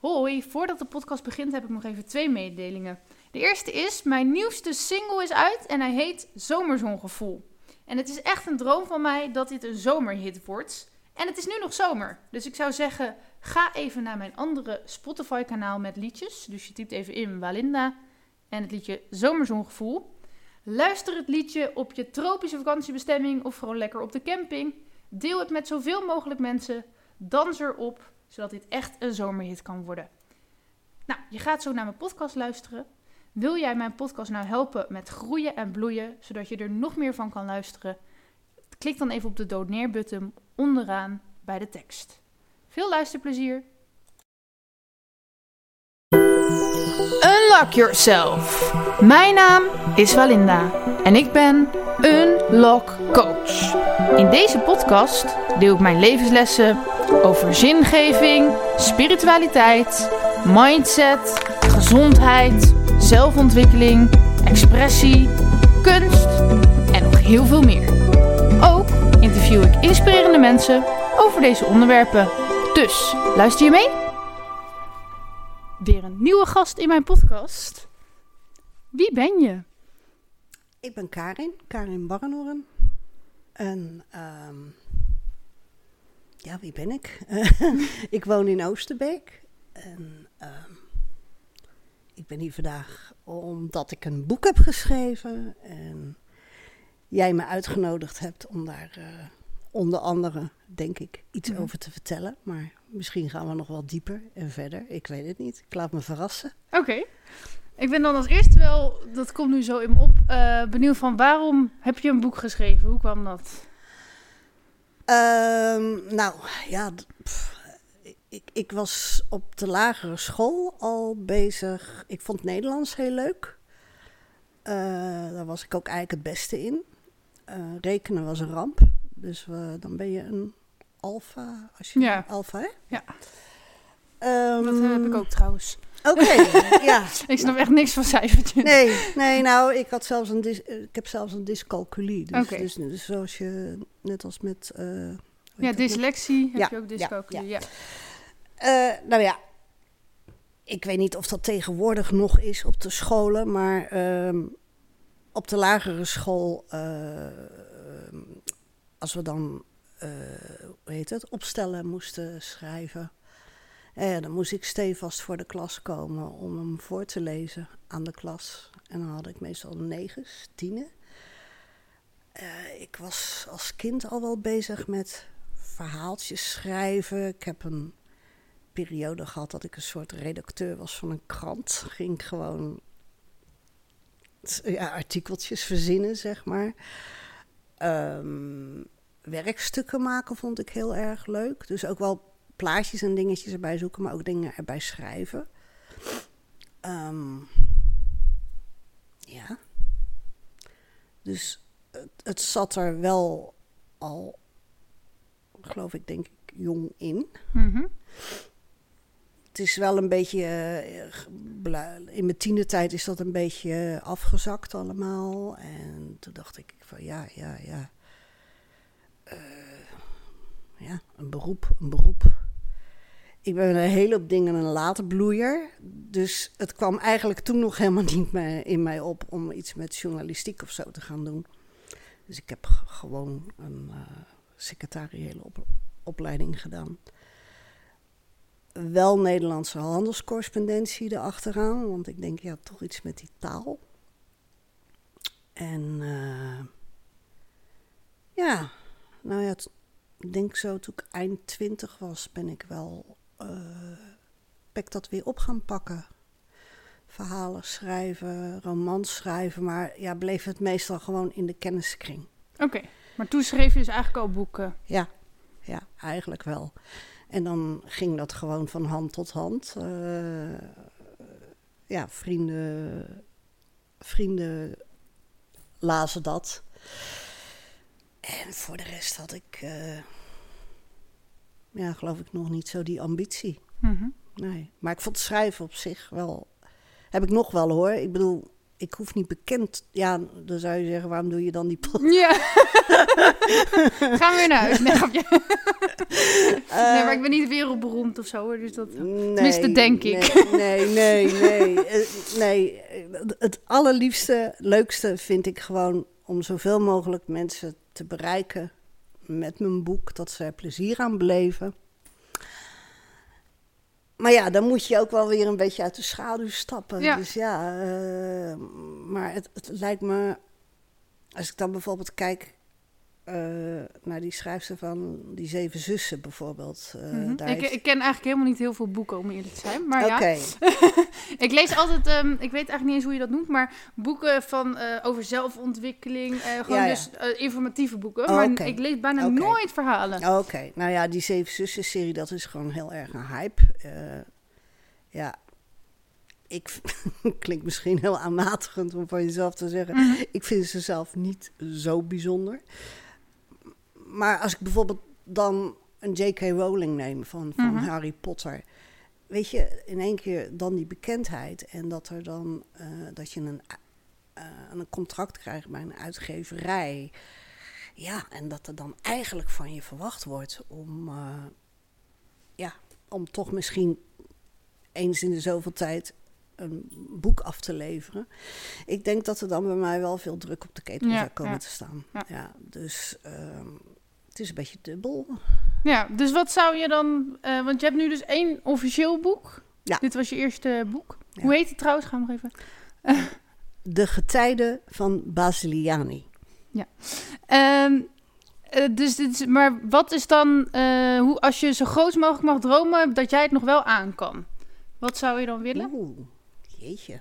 Hoi, voordat de podcast begint heb ik nog even twee mededelingen. De eerste is, mijn nieuwste single is uit en hij heet Zomerzongevoel. En het is echt een droom van mij dat dit een zomerhit wordt. En het is nu nog zomer. Dus ik zou zeggen, ga even naar mijn andere Spotify kanaal met liedjes. Dus je typt even in Walinda en het liedje Zomerzongevoel. Luister het liedje op je tropische vakantiebestemming of gewoon lekker op de camping. Deel het met zoveel mogelijk mensen. Dans erop, zodat dit echt een zomerhit kan worden. Nou, je gaat zo naar mijn podcast luisteren. Wil jij mijn podcast nou helpen met groeien en bloeien, zodat je er nog meer van kan luisteren? Klik dan even op de doneer-button onderaan bij de tekst. Veel luisterplezier! Unlock yourself. Mijn naam is Walinda en ik ben Unlock Coach. In deze podcast deel ik mijn levenslessen over zingeving, spiritualiteit, mindset, gezondheid, zelfontwikkeling, expressie, kunst en nog heel veel meer. Ook interview ik inspirerende mensen over deze onderwerpen. Dus luister je mee? Weer een nieuwe gast in mijn podcast. Wie ben je? Ik ben Karin, Karin Barrenhoorn. En ehm, ja, wie ben ik? ik woon in Oosterbeek. En ehm, ik ben hier vandaag omdat ik een boek heb geschreven. En jij me uitgenodigd hebt om daar eh, onder andere, denk ik, iets Mhm. over te vertellen. Maar misschien gaan we nog wel dieper en verder. Ik weet het niet. Ik laat me verrassen. Oké. Ik ben dan als eerste wel, dat komt nu zo in me op, eh, benieuwd van waarom heb je een boek geschreven? Hoe kwam dat? Ehm, nou, ja, pff, ik, ik was op de lagere school al bezig. Ik vond Nederlands heel leuk. Eh, daar was ik ook eigenlijk het beste in. Eh, rekenen was een ramp. Dus we- dan ben je een alfa. Als je Ja. alfa, hè? Ja. Ehm, Dat eh, heb ik ook trouwens. Oké, ja. Ik snap echt niks van cijfertjes. Nee, nee, nou, ik had zelfs een dis- ik heb zelfs een dyscalculie. Dus, dus, dus zoals je, net als met... eh, Ja, dat? dyslexie heb Ja, je ook dyscalculie. Ja, Eh, nou ja, ik weet niet of dat tegenwoordig nog is op de scholen, maar ehm, op de lagere school, eh, als we dan, eh, hoe heet het, opstellen moesten schrijven, eh, dan moest ik stevast voor de klas komen om hem voor te lezen aan de klas. En dan had ik meestal negens, tienen. Eh, ik was als kind al wel bezig met verhaaltjes schrijven. Ik heb een periode gehad dat ik een soort redacteur was van een krant. Ging gewoon ja, artikeltjes verzinnen, zeg maar. Ehm, werkstukken maken vond ik heel erg leuk. Dus ook wel plaatjes en dingetjes erbij zoeken, maar ook dingen erbij schrijven. Ehm, ja. Dus het, het zat er wel al, geloof ik, denk ik, jong in. Mhm. Het is wel een beetje. eh, in mijn tienertijd is dat een beetje afgezakt allemaal. En toen dacht ik van ja, ja, ja. Eh, ja, een beroep, een beroep. Ik ben een hele hoop dingen een late bloeier. Dus het kwam eigenlijk toen nog helemaal niet in mij op om iets met journalistiek of zo te gaan doen. Dus ik heb gewoon een eh, secretariële op- opleiding gedaan wel Nederlandse handelscorrespondentie erachteraan. Want ik denk, ja, toch iets met die taal. En eh, ja, nou ja, ik denk zo toen ik eind twintig was, ben ik wel, ben ik dat weer op gaan pakken. Verhalen schrijven, romans schrijven, maar ja, bleef het meestal gewoon in de kenniskring. Oké, maar toen schreef je dus eigenlijk al boeken. Ja, ja, eigenlijk wel. En dan ging dat gewoon van hand tot hand. Eh, ja, vrienden, vrienden lazen dat. En voor de rest had ik, eh, ja, geloof ik nog niet zo die ambitie. Mhm. Nee, maar ik vond schrijven op zich wel, heb ik nog wel hoor. Ik bedoel, ik hoef niet bekend. Ja, dan zou je zeggen, waarom doe je dan die podcast? Ja. Gaan we weer naar huis. Nee, grapje. nee, maar ik ben niet wereldberoemd of zo. hoor, Dus dat... Tenminste, denk ik. Nee, nee, nee. Nee, Eh, nee. Het allerliefste, leukste vind ik gewoon om zoveel mogelijk mensen te bereiken met mijn boek. Dat ze er plezier aan beleven. Maar ja, dan moet je ook wel weer een beetje uit de schaduw stappen. Ja. Dus ja, eh, maar het, het lijkt me... Als ik dan bijvoorbeeld kijk eh, naar die schrijfster van die Zeven Zussen bijvoorbeeld. eh, Mhm. daar ik, heeft- ik ken eigenlijk helemaal niet heel veel boeken, om eerlijk te zijn. Maar Oké, ja, ik lees altijd, ehm, ik weet eigenlijk niet eens hoe je dat noemt, maar boeken van, eh, over zelfontwikkeling. gewoon Ja, ja. dus informatieve boeken. Oh, maar ik lees bijna nooit verhalen. Oké, nou ja, die Zeven Zussen serie, dat is gewoon heel erg een hype. Ja, ik klinkt misschien heel aanmatigend om van jezelf te zeggen. Mhm. Ik vind ze zelf niet zo bijzonder. Maar als ik bijvoorbeeld dan een J.K. Rowling neem van, van Mhm. Harry Potter. Weet je, in één keer dan die bekendheid en dat er dan eh, dat je een, eh, een contract krijgt bij een uitgeverij. Ja, en dat er dan eigenlijk van je verwacht wordt om, eh, ja, om toch misschien eens in de zoveel tijd een boek af te leveren. Ik denk dat er dan bij mij wel veel druk op de ketel Ja, zou komen ja. te staan. Ja. Ja, dus ehm, het is een beetje dubbel. Ja, dus wat zou je dan... eh, want je hebt nu dus één officieel boek. Ja. Dit was je eerste boek. Ja. Hoe heet het trouwens? Ga nog even... De getijden van Basiliani. Ehm, eh, dus dit is, maar wat is dan, eh, hoe, als je zo groot mogelijk mag dromen, dat jij het nog wel aan kan? Wat zou je dan willen? Oeh, jeetje.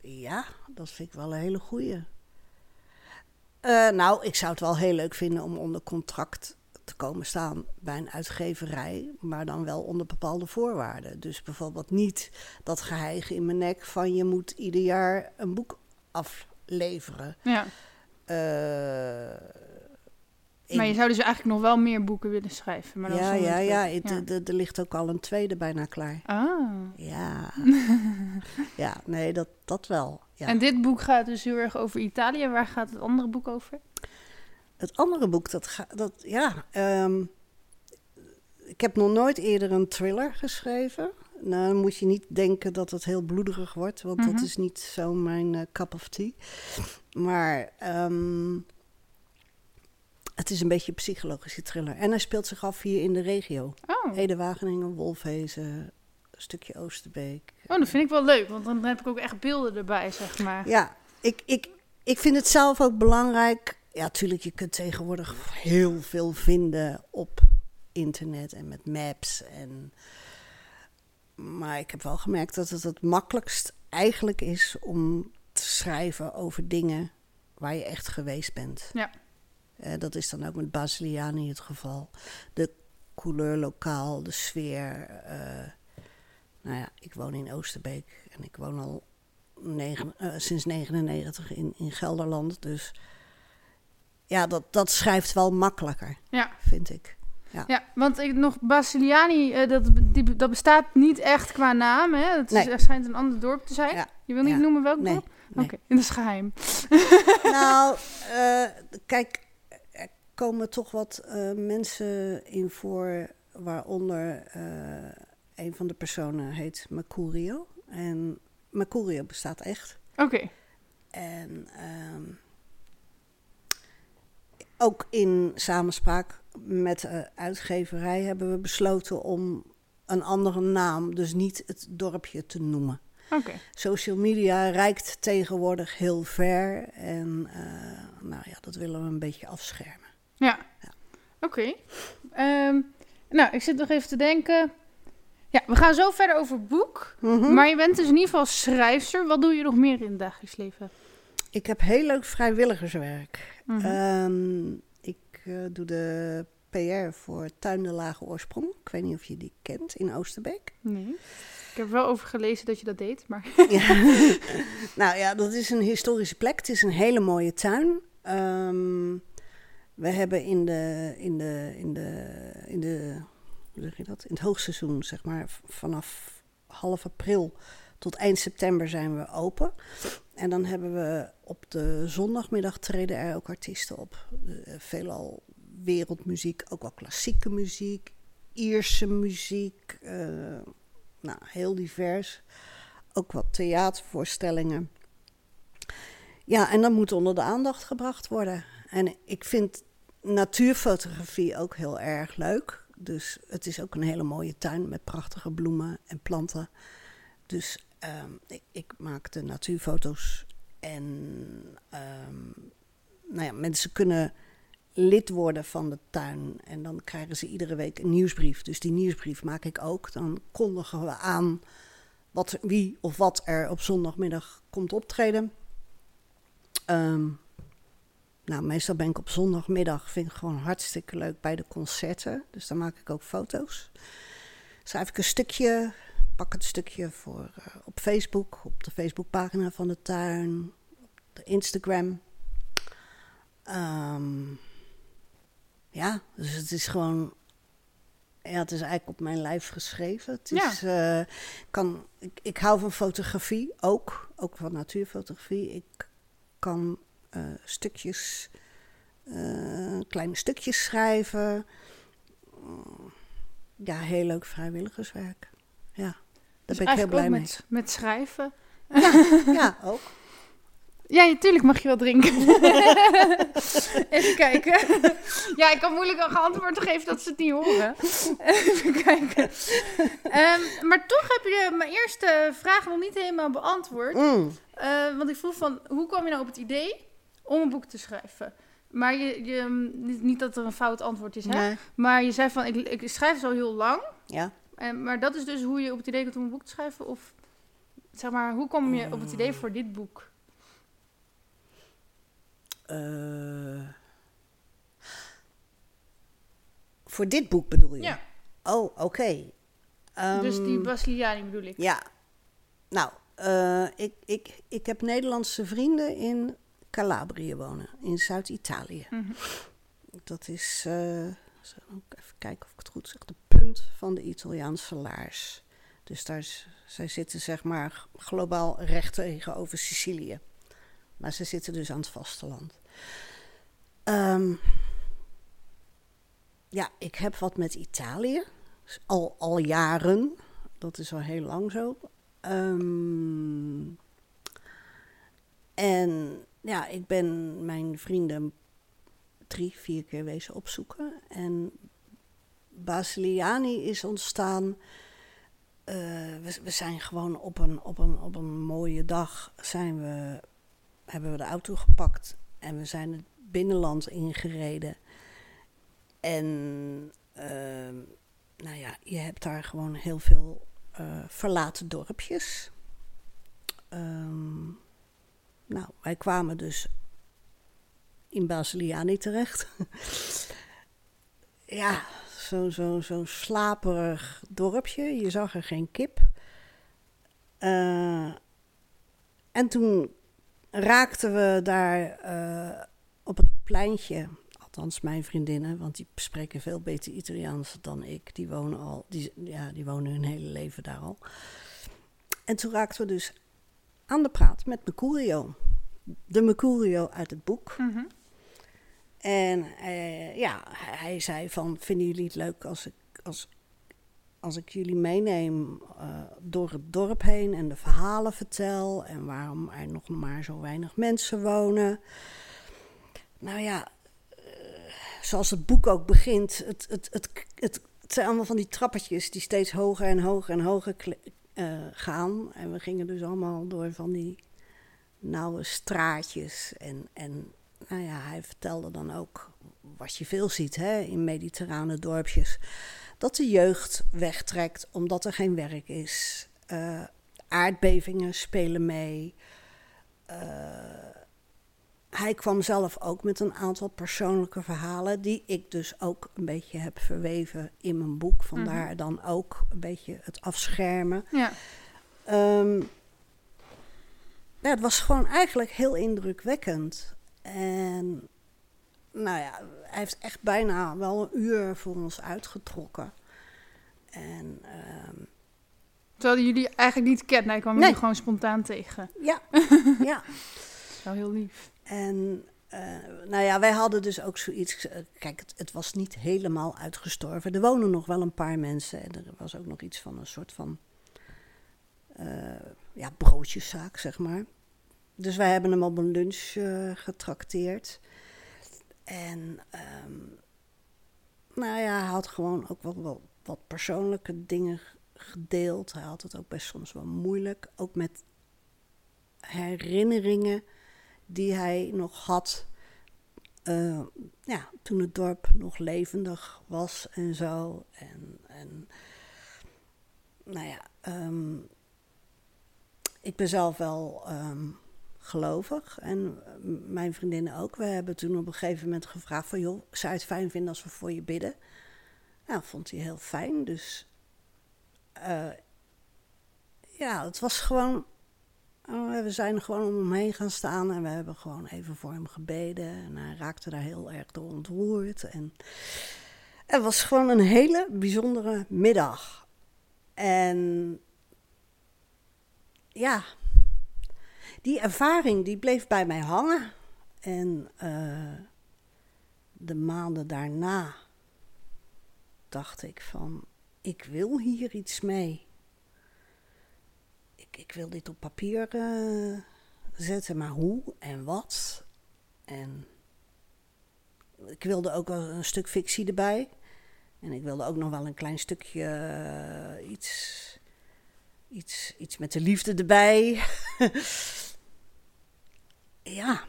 Ja, dat vind ik wel een hele goeie. Eh, nou, ik zou het wel heel leuk vinden om onder contract te komen staan bij een uitgeverij, maar dan wel onder bepaalde voorwaarden. Dus bijvoorbeeld niet dat geheige in mijn nek van je moet ieder jaar een boek afleveren. Ja, Eh, maar je zou dus eigenlijk nog wel meer boeken willen schrijven. Maar ja, ja, ja, het- Er er ligt ook al een tweede bijna klaar. Ah. Ja, ja nee, dat, dat wel. Ja. En dit boek gaat dus heel erg over Italië. Waar gaat het andere boek over? Het andere boek, dat gaat, dat, ja, ehm, ik heb nog nooit eerder een thriller geschreven. Nou, dan moet je niet denken dat het heel bloederig wordt, want Mhm. dat is niet zo mijn eh, cup of tea. Maar ehm, het is een beetje een psychologische thriller. En hij speelt zich af hier in de regio. Oh. Ede Wageningen, Wolfhezen, een stukje Oosterbeek. oh, dat vind ik wel leuk. Want dan heb ik ook echt beelden erbij, zeg maar. Ja, ik, ik, ik vind het zelf ook belangrijk. Ja, tuurlijk, je kunt tegenwoordig heel veel vinden op internet en met maps. En... Maar ik heb wel gemerkt dat het het makkelijkst eigenlijk is om te schrijven over dingen waar je echt geweest bent. Ja. Eh, dat is dan ook met Basiliani het geval. De couleur lokaal, de sfeer. eh, nou ja, ik woon in Oosterbeek en ik woon al negen, eh, sinds 99 in, in Gelderland. Dus ja, dat, dat schrijft wel makkelijker, Ja. vind ik. Ja, want ik, nog Basiliani, eh, dat, die, dat bestaat niet echt qua naam. Hè? Het Nee. schijnt een ander dorp te zijn. Ja. Je wil niet Ja. noemen welk Nee, dorp? nee. Oké, dat is geheim. nou, eh, kijk, er komen toch wat mensen in voor, waaronder een van de personen heet Mercurio. En Mercurio bestaat echt. Oké, En ehm, ook in samenspraak met de uitgeverij hebben we besloten om een andere naam, dus niet het dorpje te noemen. oké. Social media reikt tegenwoordig heel ver en eh, nou ja, dat willen we een beetje afschermen. Ja, oké. Ehm, nou, ik zit nog even te denken. Ja, we gaan zo verder over boek. Mhm. Maar je bent dus in ieder geval schrijfster. Wat doe je nog meer in het dagelijks leven? Ik heb heel leuk vrijwilligerswerk. Mhm. Ehm, ik eh, doe de PR voor Tuin de Lage Oorsprong. Ik weet niet of je die kent in Oosterbeek. Nee. Ik heb er wel over gelezen dat je dat deed, maar... Ja. nou ja, dat is een historische plek. Het is een hele mooie tuin. Ehm, we hebben in de, in de, in de, in de, dat? In het hoogseizoen, zeg maar, vanaf half april tot eind september zijn we open. En dan hebben we op de zondagmiddag treden er ook artiesten op. Uh, veelal wereldmuziek, ook wel klassieke muziek, Ierse muziek. Uh, nou, heel divers. Ook wat theatervoorstellingen. Ja, en dat moet onder de aandacht gebracht worden. En ik vind natuurfotografie ook heel erg leuk. Dus het is ook een hele mooie tuin met prachtige bloemen en planten. Dus um, ik, maak de natuurfoto's. En um, nou ja, mensen kunnen lid worden van de tuin. En dan krijgen ze iedere week een nieuwsbrief. Dus die nieuwsbrief maak ik ook. Dan kondigen we aan wat, wie of wat er op zondagmiddag komt optreden. Um, nou, meestal ben ik op zondagmiddag, vind ik gewoon hartstikke leuk bij de concerten. Dus dan maak ik ook foto's. Schrijf ik een stukje, pak het stukje voor uh, op Facebook, op de Facebookpagina van de tuin, op de Instagram. Um, ja, dus het is gewoon ja, het is eigenlijk op mijn lijf geschreven. Het is, ja. uh, kan, ik, ik hou van fotografie ook, ook van natuurfotografie. Ik kan uh, stukjes, uh, kleine stukjes schrijven. Ja, heel leuk vrijwilligerswerk. Ja, daar dus ben ik heel blij met, mee. Met schrijven. Ja, ja ook. Ja, natuurlijk mag je wel drinken. Even kijken. Ja, ik kan moeilijk een antwoord geven dat ze het niet horen. Even kijken. Um, maar toch heb je mijn eerste vraag nog niet helemaal beantwoord. Mm. Uh, want ik vroeg van, hoe kwam je nou op het idee om een boek te schrijven? Maar je, je, niet dat er een fout antwoord is, hè? Nee. Maar je zei van, ik, ik schrijf zo heel lang. Ja. En, maar dat is dus hoe je op het idee komt om een boek te schrijven? Of zeg maar, hoe kom je op het idee voor dit boek? Uh, voor dit boek bedoel je? Ja. Oh, oké. Okay. Um, dus die Basiliani bedoel ik? Ja. Nou, uh, ik, ik, ik heb Nederlandse vrienden in Calabrië wonen, in Zuid-Italië. Mm -hmm. Dat is, uh, even kijken of ik het goed zeg, de punt van de Italiaanse laars. Dus daar is, zij zitten zeg maar globaal recht tegenover Sicilië. Maar ze zitten dus aan het vasteland. Um, ja, ik heb wat met Italië. Al, al jaren. Dat is al heel lang zo. Um, en ja, ik ben mijn vrienden drie, vier keer wezen opzoeken. En Basiliani is ontstaan. Uh, we, zijn gewoon op een, op, een, op een mooie dag zijn we hebben we de auto gepakt en we zijn het binnenland ingereden. En uh, nou ja, je hebt daar gewoon heel veel uh, verlaten dorpjes. Um, nou, wij kwamen dus in Basiliani terecht. ja, zo'n zo, zo slaperig dorpje. Je zag er geen kip. Uh, en toen raakten we daar uh, op het pleintje, althans mijn vriendinnen, want die spreken veel beter Italiaans dan ik. Die wonen al, die, ja, die wonen hun hele leven daar al. En toen raakten we dus aan de praat met Mercurio. De Mercurio uit het boek. Mm -hmm. En uh, ja, hij zei van, vinden jullie het leuk als ik, als, als ik jullie meeneem uh, door het dorp heen en de verhalen vertel en waarom er nog maar zo weinig mensen wonen. Nou ja, uh, zoals het boek ook begint, het, het, het, het, het zijn allemaal van die trappetjes die steeds hoger en hoger en hoger uh, gaan. En we gingen dus allemaal door van die nauwe straatjes. En, en nou ja, hij vertelde dan ook wat je veel ziet hè, in mediterrane dorpjes dat de jeugd wegtrekt omdat er geen werk is. Uh, aardbevingen spelen mee. Uh, hij kwam zelf ook met een aantal persoonlijke verhalen, die ik dus ook een beetje heb verweven in mijn boek. Vandaar mm -hmm. dan ook een beetje het afschermen. Ja. Um, ja, het was gewoon eigenlijk heel indrukwekkend. En nou ja, hij heeft echt bijna wel een uur voor ons uitgetrokken. En um, Terwijl jullie eigenlijk niet kent. Nee, ik kwam Nee. jullie gewoon spontaan tegen. Ja, ja. Wel heel lief. En eh, nou ja, wij hadden dus ook zoiets. eh, kijk, het, het was niet helemaal uitgestorven. Er wonen nog wel een paar mensen. En er was ook nog iets van een soort van. eh, ja, broodjeszaak, zeg maar. Dus wij hebben hem op een lunch getrakteerd. En. ehm, nou ja, hij had gewoon ook wel wat persoonlijke dingen gedeeld. Hij had het ook best soms wel moeilijk. Ook met herinneringen die hij nog had. eh, ja, toen het dorp nog levendig was en zo. En, en nou ja, ehm, ik ben zelf wel ehm, gelovig en eh, mijn vriendinnen ook. We hebben toen op een gegeven moment gevraagd van... joh, zou je het fijn vinden als we voor je bidden? Nou, vond hij heel fijn, dus... eh, ja, het was gewoon we zijn er gewoon om hem heen gaan staan en we hebben gewoon even voor hem gebeden. En hij raakte daar heel erg door ontroerd. En het was gewoon een hele bijzondere middag. En ja, die ervaring die bleef bij mij hangen. En eh, de maanden daarna dacht ik van, ik wil hier iets mee ik, wil dit op papier eh, zetten, maar hoe en wat? En ik wilde ook wel een stuk fictie erbij. En ik wilde ook nog wel een klein stukje eh, iets, iets, iets met de liefde erbij. ja.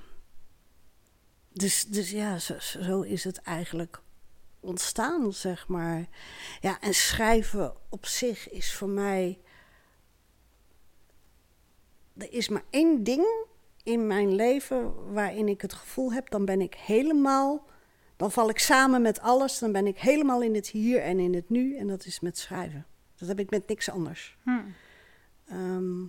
Dus, dus ja, zo, zo is het eigenlijk ontstaan, zeg maar. Ja, en schrijven op zich is voor mij er is maar één ding in mijn leven waarin ik het gevoel heb, dan ben ik helemaal, dan val ik samen met alles, dan ben ik helemaal in het hier en in het nu en dat is met schrijven. Dat heb ik met niks anders. Hm. Ehm,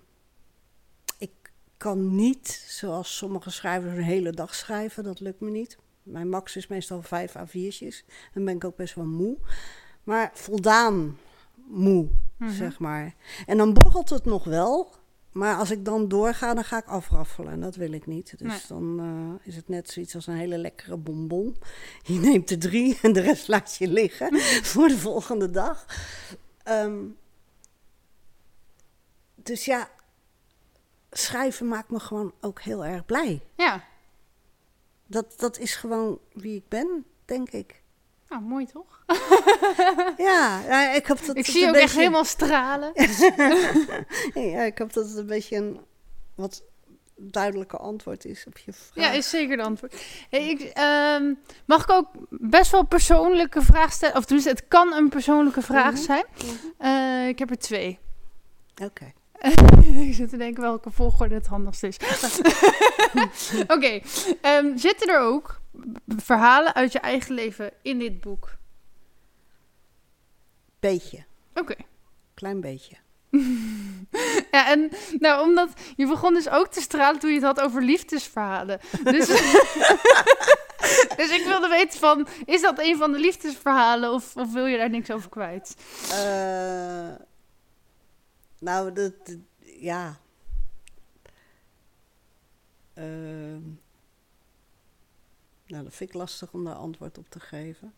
ik kan niet, zoals sommige schrijvers, een hele dag schrijven, dat lukt me niet. Mijn max is meestal vijf A4'tjes, dan ben ik ook best wel moe. Maar voldaan moe, Mhm. zeg maar. En dan borrelt het nog wel, maar als ik dan doorga, dan ga ik afraffelen. En dat wil ik niet. Dus Nee. dan eh, is het net zoiets als een hele lekkere bonbon. Je neemt er drie en de rest laat je liggen voor de volgende dag. Ehm, dus ja, schrijven maakt me gewoon ook heel erg blij. Ja, Dat, dat is gewoon wie ik ben, denk ik. Nou mooi toch? Ja, ik hoop dat Ik zie je ook echt helemaal stralen. Ja, ik hoop dat het een beetje een wat duidelijker antwoord is op je vraag. Ja, is zeker de antwoord. Hey, ik, ehm, mag ik ook best wel persoonlijke vraag stellen? Of tenminste, het kan een persoonlijke vraag Mhm. zijn. Mhm. Eh, ik heb er twee. Oké. ik zit te denken welke volgorde het handigst is. Oké, ehm, zitten er ook verhalen uit je eigen leven in dit boek? Beetje. Oké. Klein beetje. Ja, en nou, omdat je begon dus ook te stralen toen je het had over liefdesverhalen. Dus, dus ik wilde weten van, is dat een van de liefdesverhalen of, of wil je daar niks over kwijt? Eh, nou, dat, ja. Ehm, nou, dat vind ik lastig om daar antwoord op te geven.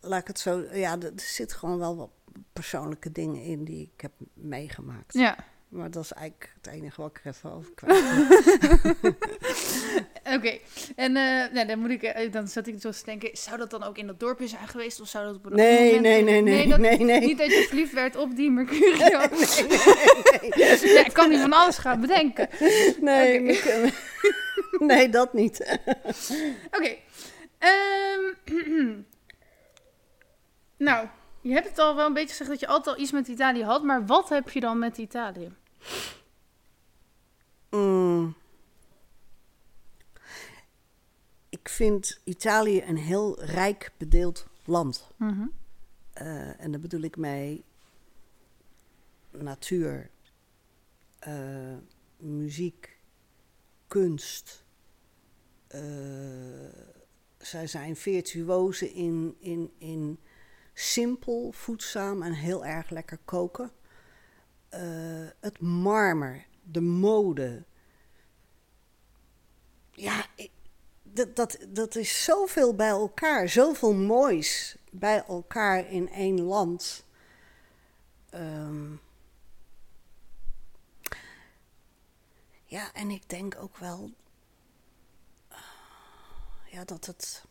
Laat ik het zo... Ja, er zit gewoon wel wat persoonlijke dingen in die ik heb meegemaakt. Ja, Maar dat is eigenlijk het enige wat ik er even over kwijt oké. En nou, dan, moet ik, eh, dan zat ik zo te denken, zou dat dan ook in dat dorpje zijn geweest? Of zou dat op een Nee, moment nee, nee, nee, dat- nee, nee. Niet dat je verliefd werd op die Mercurio. Ja, ik kan niet van alles gaan bedenken. Nee, Oké. nee, dat niet. Oké. ehm, nou, je hebt het al wel een beetje gezegd dat je altijd al iets met Italië had. Maar wat heb je dan met Italië? Mm. Ik vind Italië een heel rijk bedeeld land. Mhm. Eh, en daar bedoel ik mee natuur, eh, muziek, kunst. Eh, zij zijn virtuozen in, in, in simpel, voedzaam en heel erg lekker koken. eh, het marmer, de mode. Ja, dat, dat, dat is zoveel bij elkaar, zoveel moois bij elkaar in één land. Ehm, ja, en ik denk ook wel eh, ja, dat het.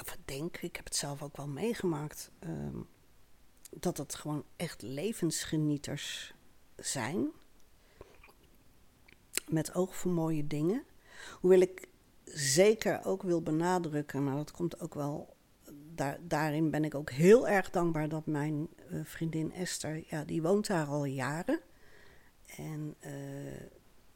Of ik denk, ik heb het zelf ook wel meegemaakt. ehm, dat het gewoon echt levensgenieters zijn. Met oog voor mooie dingen. Hoewel ik zeker ook wil benadrukken, maar dat komt ook wel. Daar, daarin ben ik ook heel erg dankbaar dat mijn eh, vriendin Esther, ja, die woont daar al jaren. En eh,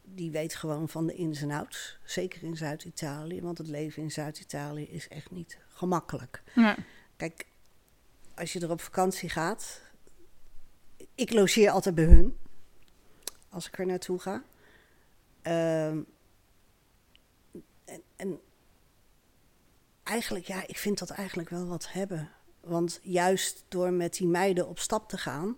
die weet gewoon van de ins en outs. Zeker in Zuid-Italië, want het leven in Zuid-Italië is echt niet gemakkelijk. Ja. Kijk, als je er op vakantie gaat. Ik logeer altijd bij hun. Als ik er naartoe ga. Ehm, en, en eigenlijk, ja, ik vind dat eigenlijk wel wat hebben. Want juist door met die meiden op stap te gaan.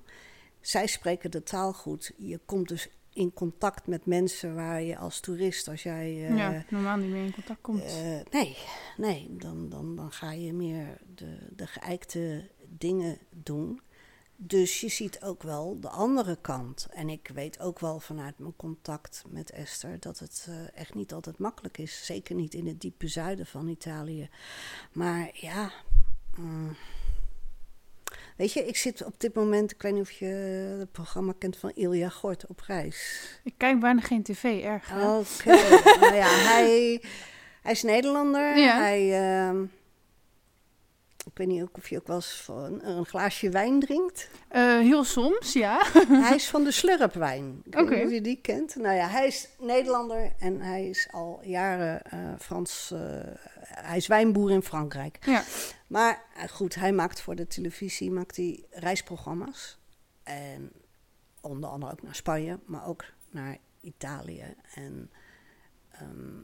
Zij spreken de taal goed. Je komt dus in contact met mensen waar je als toerist, als jij. eh, ja, normaal niet meer in contact komt. eh, nee, nee dan, dan, dan ga je meer de, de geëikte dingen doen. Dus je ziet ook wel de andere kant. En ik weet ook wel vanuit mijn contact met Esther dat het eh, echt niet altijd makkelijk is. Zeker niet in het diepe zuiden van Italië. Maar ja. mm. Weet je, ik zit op dit moment, ik weet niet of je het programma kent van Ilja Gort op reis. Ik kijk bijna geen tv, erg. Oké, nou ja, hij, hij is Nederlander. Ja. Hij, ehm, ik weet niet of je ook wel eens van een glaasje wijn drinkt. Eh, heel soms, ja. hij is van de slurpwijn. Ik weet niet of je die kent. Nou ja, hij is Nederlander en hij is al jaren eh, Frans. eh, hij is wijnboer in Frankrijk. ja. Maar goed, hij maakt voor de televisie maakt hij reisprogramma's. En onder andere ook naar Spanje, maar ook naar Italië. En ehm,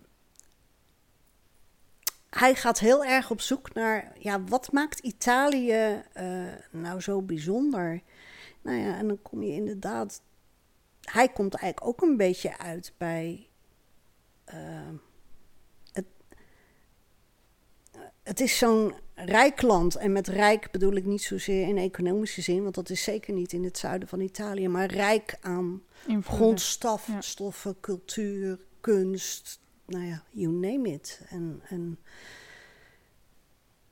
hij gaat heel erg op zoek naar, ja, wat maakt Italië eh, nou zo bijzonder? Nou ja, en dan kom je inderdaad, hij komt eigenlijk ook een beetje uit bij ehm, het, het is zo'n rijk land. En met rijk bedoel ik niet zozeer in economische zin, want dat is zeker niet in het zuiden van Italië, maar rijk aan grondstoffen, Ja. stoffen, cultuur, kunst, nou ja, you name it. En, en,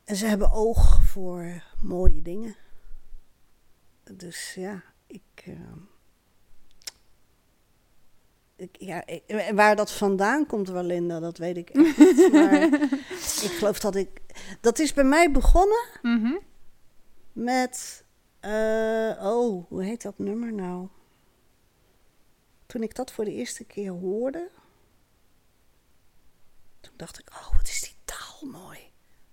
en ze hebben oog voor mooie dingen. Dus ja, ik. ehm, ik, ja, ik- waar dat vandaan komt, Walinda, dat weet ik echt niet. Maar ik geloof dat ik. Dat is bij mij begonnen Mhm. met. eh, oh, hoe heet dat nummer nou? Toen ik dat voor de eerste keer hoorde. Toen dacht ik, oh, wat is die taal mooi.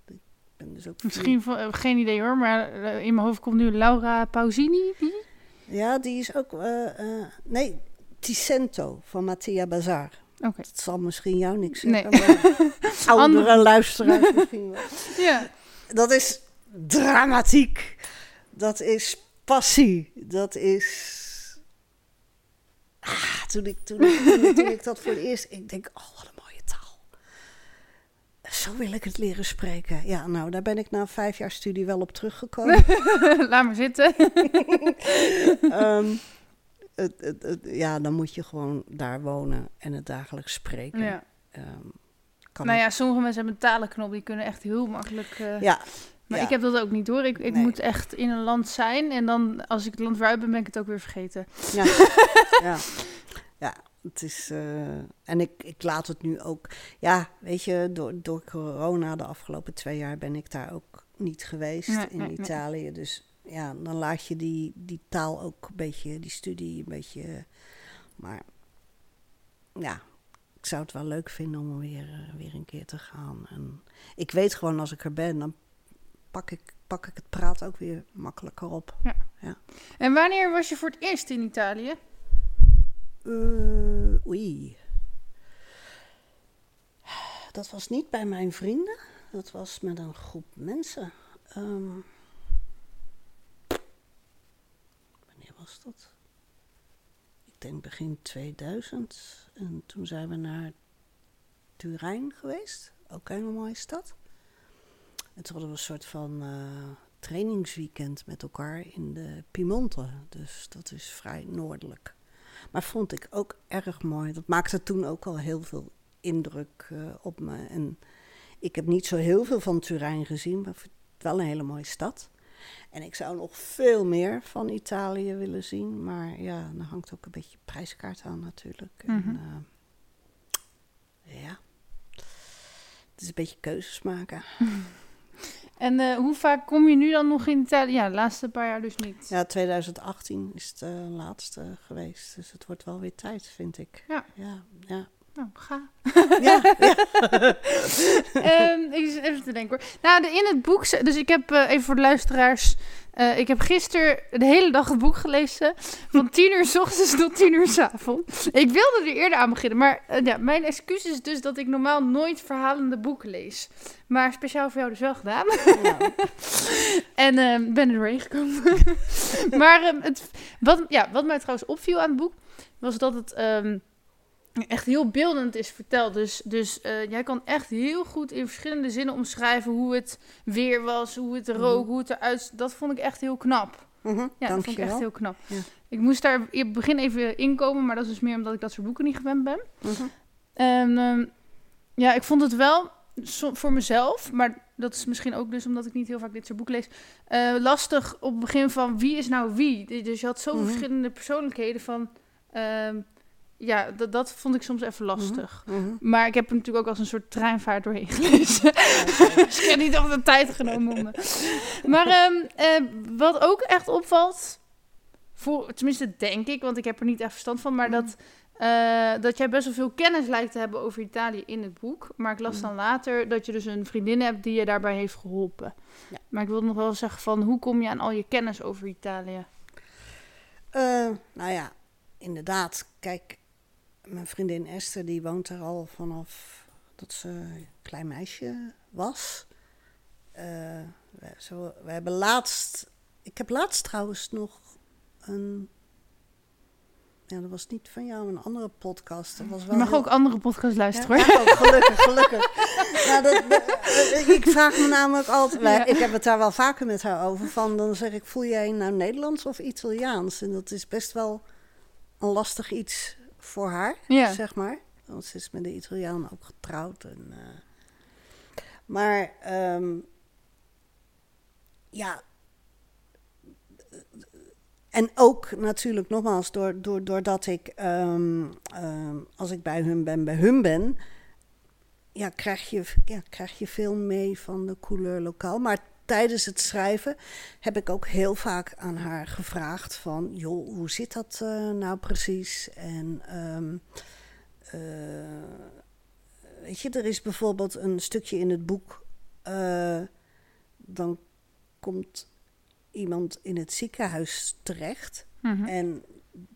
Ik ben dus ook Misschien, van- eh, geen idee hoor, maar eh, in mijn hoofd komt nu Laura Pausini. Die? Ja, die is ook. eh, nee, Ticento van Mattia Bazar. Oké. Dat zal misschien jou niks Nee. zeggen. maar Oudere luisteraars misschien wel. Ja. Dat is dramatiek. Dat is passie. Dat is. Ah, toen, ik, toen, ik, toen, ik- toen ik dat voor het eerst. Ik denk, oh, wat. Zo wil ik het leren spreken. Ja, nou, daar ben ik na vijf jaar studie wel op teruggekomen. Laat maar zitten. Ehm, het, het, het- ja, dan moet je gewoon daar wonen en het dagelijks spreken. Ja. Ehm, kan Nou ja, sommige mensen hebben een talenknop, die kunnen echt heel makkelijk... eh, ja, Maar ja. ik heb dat ook niet door. Ik, ik Nee. moet echt in een land zijn en dan als ik het land weer uit ben, ben ik het ook weer vergeten. Ja, ja. ja het is. eh, en ik, ik laat het nu ook. Ja, weet je, door, door corona de afgelopen twee jaar ben ik daar ook niet geweest Nee, in nee, nee. Italië. Dus ja, dan laat je die, die taal ook een beetje, die studie een beetje. Maar ja, ik zou het wel leuk vinden om weer, eh, weer een keer te gaan. En ik weet gewoon als ik er ben, dan pak ik, pak ik het praat ook weer makkelijker op. En wanneer was je voor het eerst in Italië? Eh, oei. Dat was niet bij mijn vrienden. Dat was met een groep mensen. Ehm, wanneer was dat? Ik denk begin 2000. En toen zijn we naar Turijn geweest. Ook een hele mooie stad. En toen hadden we een soort van eh, trainingsweekend met elkaar in de Piemonte. Dus dat is vrij noordelijk. Maar vond ik ook erg mooi. Dat maakte toen ook al heel veel indruk eh, op me. En ik heb niet zo heel veel van Turijn gezien, maar het wel een hele mooie stad. En ik zou nog veel meer van Italië willen zien. Maar ja, dan hangt ook een beetje prijskaart aan natuurlijk. Mhm. En, eh, ja, het is een beetje keuzes maken. En eh, hoe vaak kom je nu dan nog in Italië? Ja, de laatste paar jaar dus niet. Ja, 2018 is het eh, laatste geweest. Dus het wordt wel weer tijd, vind ik. Ja. Ja, ja. Nou, ga. ja, ja. Ehm, ik zit even te denken hoor. Nou, in het boek, dus ik heb eh, even voor de luisteraars. eh, ik heb gisteren de hele dag het boek gelezen. Van 10 uur s ochtends tot 10 uur s avonds. Ik wilde er eerder aan beginnen. Maar eh, ja, mijn excuus is dus dat ik normaal nooit verhalende boeken lees. Maar speciaal voor jou dus wel gedaan. En ehm, ben er doorheen gekomen. maar ehm, het, wat, ja, wat mij trouwens opviel aan het boek, was dat het echt heel beeldend is verteld. Dus, dus eh, jij kan echt heel goed in verschillende zinnen omschrijven hoe het weer was, hoe het rook, hoe het eruit Dat vond ik echt heel knap. mhm, Ja, dat vond ik echt heel knap. Ja. Ik moest daar in het begin even inkomen, maar dat is dus meer omdat ik dat soort boeken niet gewend ben. Mhm. En ehm, ja, ik vond het wel so- voor mezelf, maar dat is misschien ook dus omdat ik niet heel vaak dit soort boeken lees, eh, lastig op het begin van wie is nou wie. Dus je had zoveel Mhm. verschillende persoonlijkheden van, ehm, ja, dat, dat vond ik soms even lastig. Mhm. Maar ik heb er natuurlijk ook als een soort treinvaart doorheen gelezen. dus ik heb niet echt de tijd genomen om me. Maar ehm, eh, wat ook echt opvalt, voor, tenminste denk ik, want ik heb er niet echt verstand van, maar dat, eh, dat jij best wel veel kennis lijkt te hebben over Italië in het boek. Maar ik las Mhm. dan later dat je dus een vriendin hebt die je daarbij heeft geholpen. Ja. Maar ik wilde nog wel zeggen van, hoe kom je aan al je kennis over Italië? Eh, nou ja, inderdaad. Kijk, mijn vriendin Esther die woont er al vanaf dat ze een klein meisje was. Eh, we, zo, we hebben laatst... Ik heb laatst trouwens nog een... Ja, dat was niet van jou, een andere podcast. Dat was Je wel mag heel- ook andere podcasts luisteren ja, hoor. mag ook, gelukkig, gelukkig. nou, dat, dat- ik vraag me namelijk altijd, Ja. ik heb het daar wel vaker met haar over, van dan zeg ik, voel jij je nou Nederlands of Italiaans? En dat is best wel een lastig iets voor haar, Ja. zeg maar. Want ze is met de Italiaan ook getrouwd. En, eh, maar, ehm, ja... En ook natuurlijk, nogmaals, door, door, doordat ik, ehm, ehm, als ik bij hun ben, bij hun ben, ja, krijg, je, ja, krijg je veel mee van de couleur lokaal. Maar tijdens het schrijven heb ik ook heel vaak aan haar gevraagd van, joh, hoe zit dat eh, nou precies? En ehm, eh, weet je, er is bijvoorbeeld een stukje in het boek, eh, dan komt iemand in het ziekenhuis terecht. Mhm. En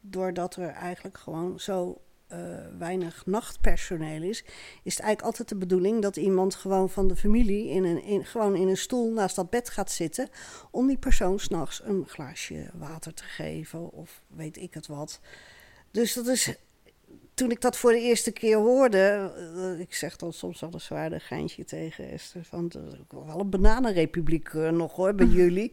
doordat er eigenlijk gewoon zo eh, weinig nachtpersoneel is, is het eigenlijk altijd de bedoeling dat iemand gewoon van de familie in een, gewoon in een stoel naast dat bed gaat zitten. om die persoon s'nachts een glaasje water te geven of weet ik het wat. Dus dat is. Toen ik dat voor de eerste keer hoorde, eh, ik zeg dan soms wel een zwaarder geintje tegen Esther, van wel een bananenrepubliek eh, nog hoor, bij jullie.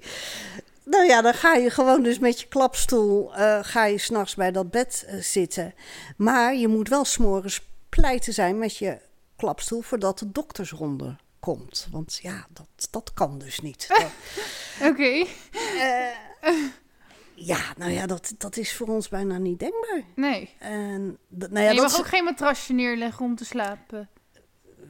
Nou ja, dan ga je gewoon dus met je klapstoel, eh, ga je s'nachts bij dat bed zitten. Maar je moet wel s'morgens pleiten zijn met je klapstoel voordat de doktersronde komt. Want ja, dat, dat kan dus niet. Dat- Oké, eh, ja, nou ja, dat, dat is voor ons bijna niet denkbaar. nee. En, nou En ja, je dat mag is- ook geen matrasje neerleggen om te slapen.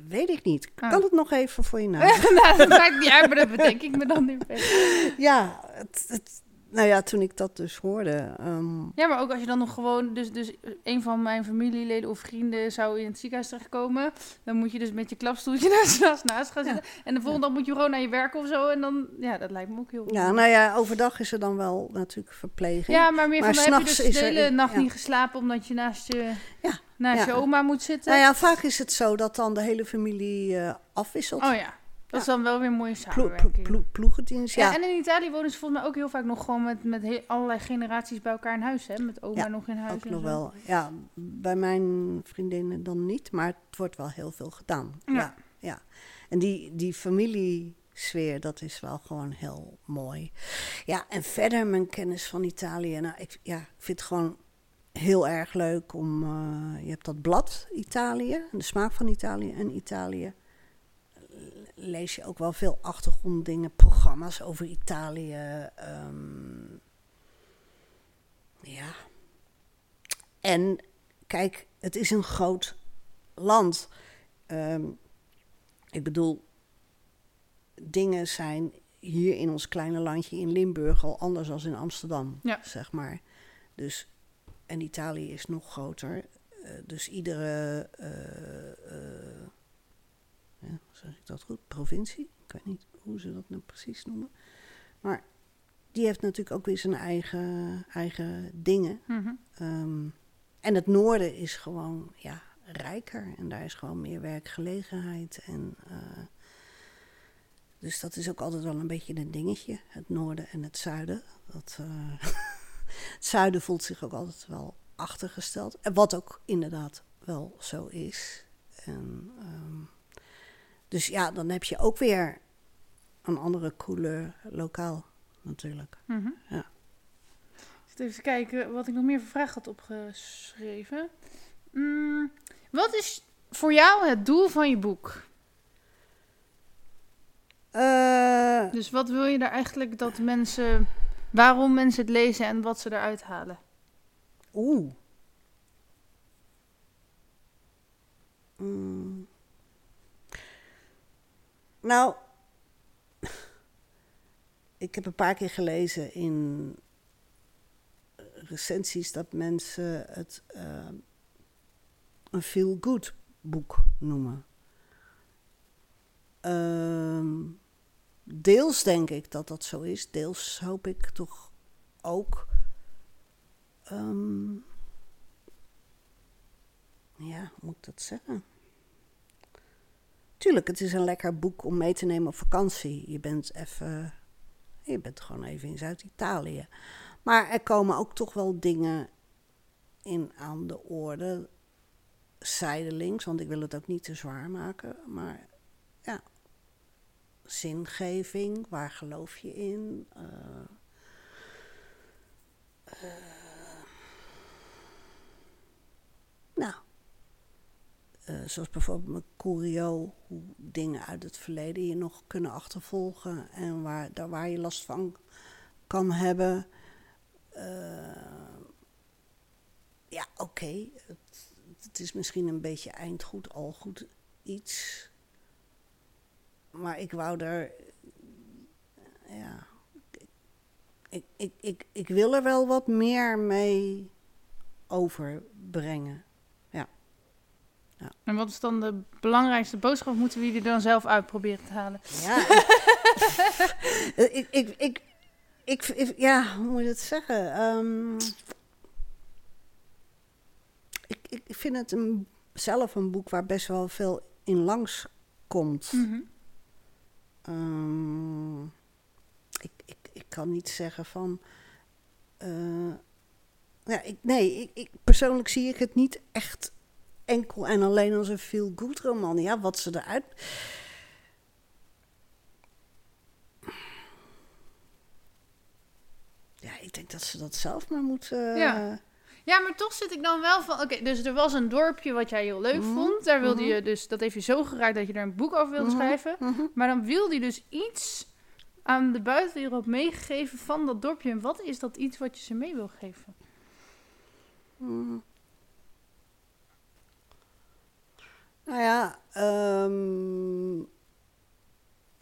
weet ik niet. Oh. Kan het nog even voor je na? nou, dat maakt niet uit, maar dat bedenk ik me dan nu. ja, het, het, nou ja, toen ik dat dus hoorde. ehm, Ja, maar ook als je dan nog gewoon... Dus, dus een van mijn familieleden of vrienden zou in het ziekenhuis terechtkomen... dan moet je dus met je klapstoeltje naast, naast, gaan zitten. En de volgende dag moet je gewoon naar je werk of zo. En dan... Ja, dat lijkt me ook heel... ja, nou ja, overdag is er dan wel natuurlijk verpleging. Ja, maar meer Maar van, dan heb je dus de er- hele nacht ja. niet geslapen... omdat je naast je, Ja, naast je oma moet zitten. Nou ja, vaak is het zo dat dan de hele familie eh, afwisselt. Oh ja. Dat is dan wel weer een mooie Plo- samenwerking. plo- plo- ploegendienst, ja. ja. en in Italië wonen ze volgens mij ook heel vaak nog gewoon met, met allerlei generaties bij elkaar in huis. Hè? Met oma nog in huis. Ook en nog zo. wel. Ja, bij mijn vriendinnen dan niet, maar het wordt wel heel veel gedaan. Ja. Ja, ja. En die, die familiesfeer, dat is wel gewoon heel mooi. Ja, en verder mijn kennis van Italië. Nou, ik, ja, ik vind het gewoon heel erg leuk om... eh, je hebt dat blad Italië, de smaak van Italië en Italië. Lees je ook wel veel achtergronddingen, programma's over Italië. ehm, ja. En kijk, het is een groot land. Ehm, ik bedoel, dingen zijn hier in ons kleine landje in Limburg al anders dan in Amsterdam, Ja. zeg maar. Dus, en Italië is nog groter. Eh, dus iedere, eh, eh, ja, zeg ik dat goed, provincie, ik weet niet hoe ze dat nou precies noemen. Maar die heeft natuurlijk ook weer zijn eigen, eigen dingen. Mhm. Ehm, en het noorden is gewoon ja, rijker en daar is gewoon meer werkgelegenheid. En, eh, dus dat is ook altijd wel een beetje een dingetje, het noorden en het zuiden. Dat, eh, het zuiden voelt zich ook altijd wel achtergesteld. En wat ook inderdaad wel zo is. En, ehm, dus ja, dan heb je ook weer een andere couleur lokaal natuurlijk. Mhm. Ja. Ik zit even kijken wat ik nog meer voor vragen had opgeschreven. Mm, wat is voor jou het doel van je boek? Eh, Dus wat wil je daar eigenlijk dat mensen... Waarom mensen het lezen en wat ze eruit halen? Oeh. Mm. Nou, ik heb een paar keer gelezen in recensies dat mensen het eh, een feel-good boek noemen. Ehm, deels denk ik dat dat zo is, deels hoop ik toch ook. Ehm, ja, hoe moet ik dat zeggen? Tuurlijk, het is een lekker boek om mee te nemen op vakantie. Je bent even. Je bent gewoon even in Zuid-Italië. Maar er komen ook toch wel dingen in aan de orde. Zijdelings, want ik wil het ook niet te zwaar maken. Maar ja, zingeving, waar geloof je in? Eh, Nou, eh, zoals bijvoorbeeld met Curio, hoe dingen uit het verleden je nog kunnen achtervolgen en waar, daar waar je last van kan hebben. Eh, ja, oké, het, is misschien een beetje eindgoed, al goed iets. Maar ik wou er, ja, ik, ik, ik, ik wil er wel wat meer mee overbrengen. En wat is dan de belangrijkste boodschap? Moeten we die dan zelf uit proberen te halen? Ja, ik, ik, ik, ik, ik- ja, hoe moet je het zeggen? Ehm, ik, ik vind het een, zelf een boek waar best wel veel in langs komt. Mhm. Ehm, ik, ik, ik kan niet zeggen van. eh, ja, ik, nee, ik, ik, persoonlijk zie ik het niet echt enkel en alleen als een feel-good roman. Ja, wat ze eruit. Ja, ik denk dat ze dat zelf maar moeten. Ja. Ja, maar toch zit ik dan wel van... Oké, dus er was een dorpje wat jij heel leuk Mhm, vond. Daar wilde mhm. je dus... Dat heeft je zo geraakt dat je er een boek over wilde Mhm, schrijven. Maar dan wilde je dus iets aan de buitenwereld meegeven van dat dorpje. En wat is dat iets wat je ze mee wil geven? Mm. Nou ja, ehm,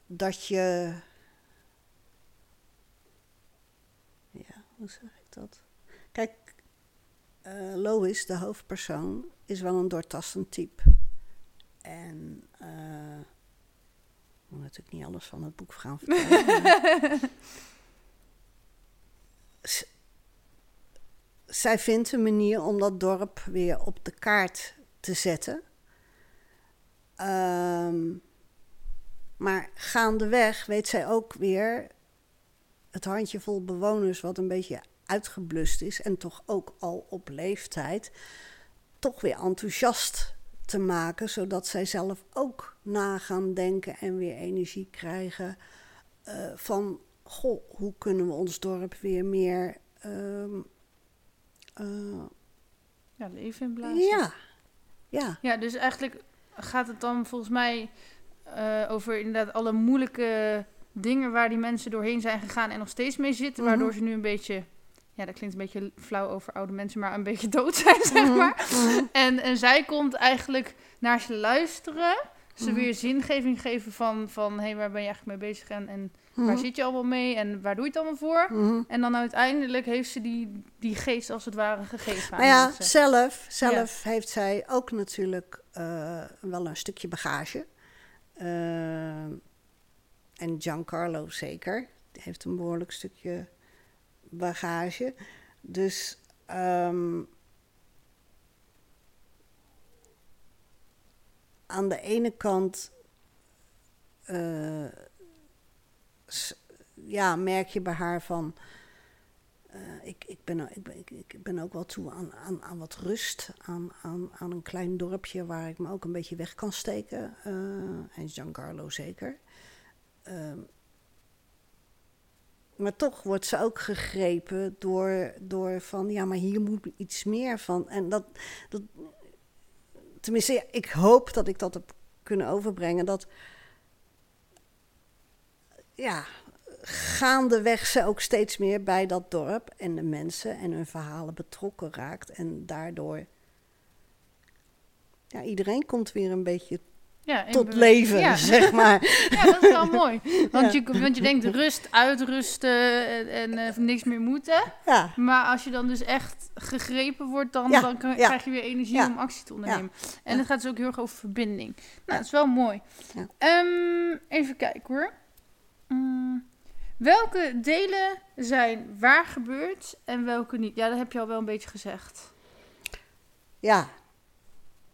dat je. Ja, hoe zeg ik dat? Kijk, eh, Lois, de hoofdpersoon, is wel een doortastend type. En. eh, ik moet natuurlijk niet alles van het boek gaan vertellen. zij vindt een manier om dat dorp weer op de kaart te zetten. Ehm, Maar gaandeweg weet zij ook weer het handjevol bewoners wat een beetje uitgeblust is en toch ook al op leeftijd, toch weer enthousiast te maken, zodat zij zelf ook na gaan denken en weer energie krijgen uh, van, goh, hoe kunnen we ons dorp weer meer um, uh, ja, leven inblazen? Ja. ja. Ja, dus eigenlijk gaat het dan volgens mij uh, over inderdaad alle moeilijke dingen waar die mensen doorheen zijn gegaan en nog steeds mee zitten, waardoor mhm. ze nu een beetje ja, dat klinkt een beetje flauw over oude mensen, maar een beetje dood zijn, zeg mhm. maar. Mhm. En, en zij komt eigenlijk naar ze luisteren, ze weer zingeving geven van, van hé, hey, waar ben je eigenlijk mee bezig en, en waar zit je allemaal mee en waar doe je het allemaal voor? En dan uiteindelijk heeft ze die, die geest als het ware gegeven aan Nou ja, zelf, zelf heeft zij ook natuurlijk uh, wel een stukje bagage. Uh, en Giancarlo zeker. Die heeft een behoorlijk stukje bagage. Dus um, aan de ene kant uh, ja, merk je bij haar van. Uh, ik, ik, ben, ik, ben, ik, ben ook wel toe aan, aan, aan wat rust. Aan, aan, aan een klein dorpje waar ik me ook een beetje weg kan steken. Uh, en Giancarlo zeker. Uh, maar toch wordt ze ook gegrepen door, door van, ja, maar hier moet iets meer van. En dat, dat tenminste, ik hoop dat ik dat heb kunnen overbrengen. Dat, ja, gaandeweg ze ook steeds meer bij dat dorp en de mensen en hun verhalen betrokken raakt. En daardoor, ja, iedereen komt weer een beetje ja, tot leven, zeg maar. Ja, dat is wel mooi. Want, je, want je denkt rust, uitrusten en, en uh, niks meer moeten. Ja. Maar als je dan dus echt gegrepen wordt, dan, dan krijg je weer energie om actie te ondernemen. En het gaat dus ook heel erg over verbinding. Nou, dat is wel mooi. Um, even kijken hoor. Um, welke delen zijn waar gebeurd en welke niet? Ja, dat heb je al wel een beetje gezegd. Ja.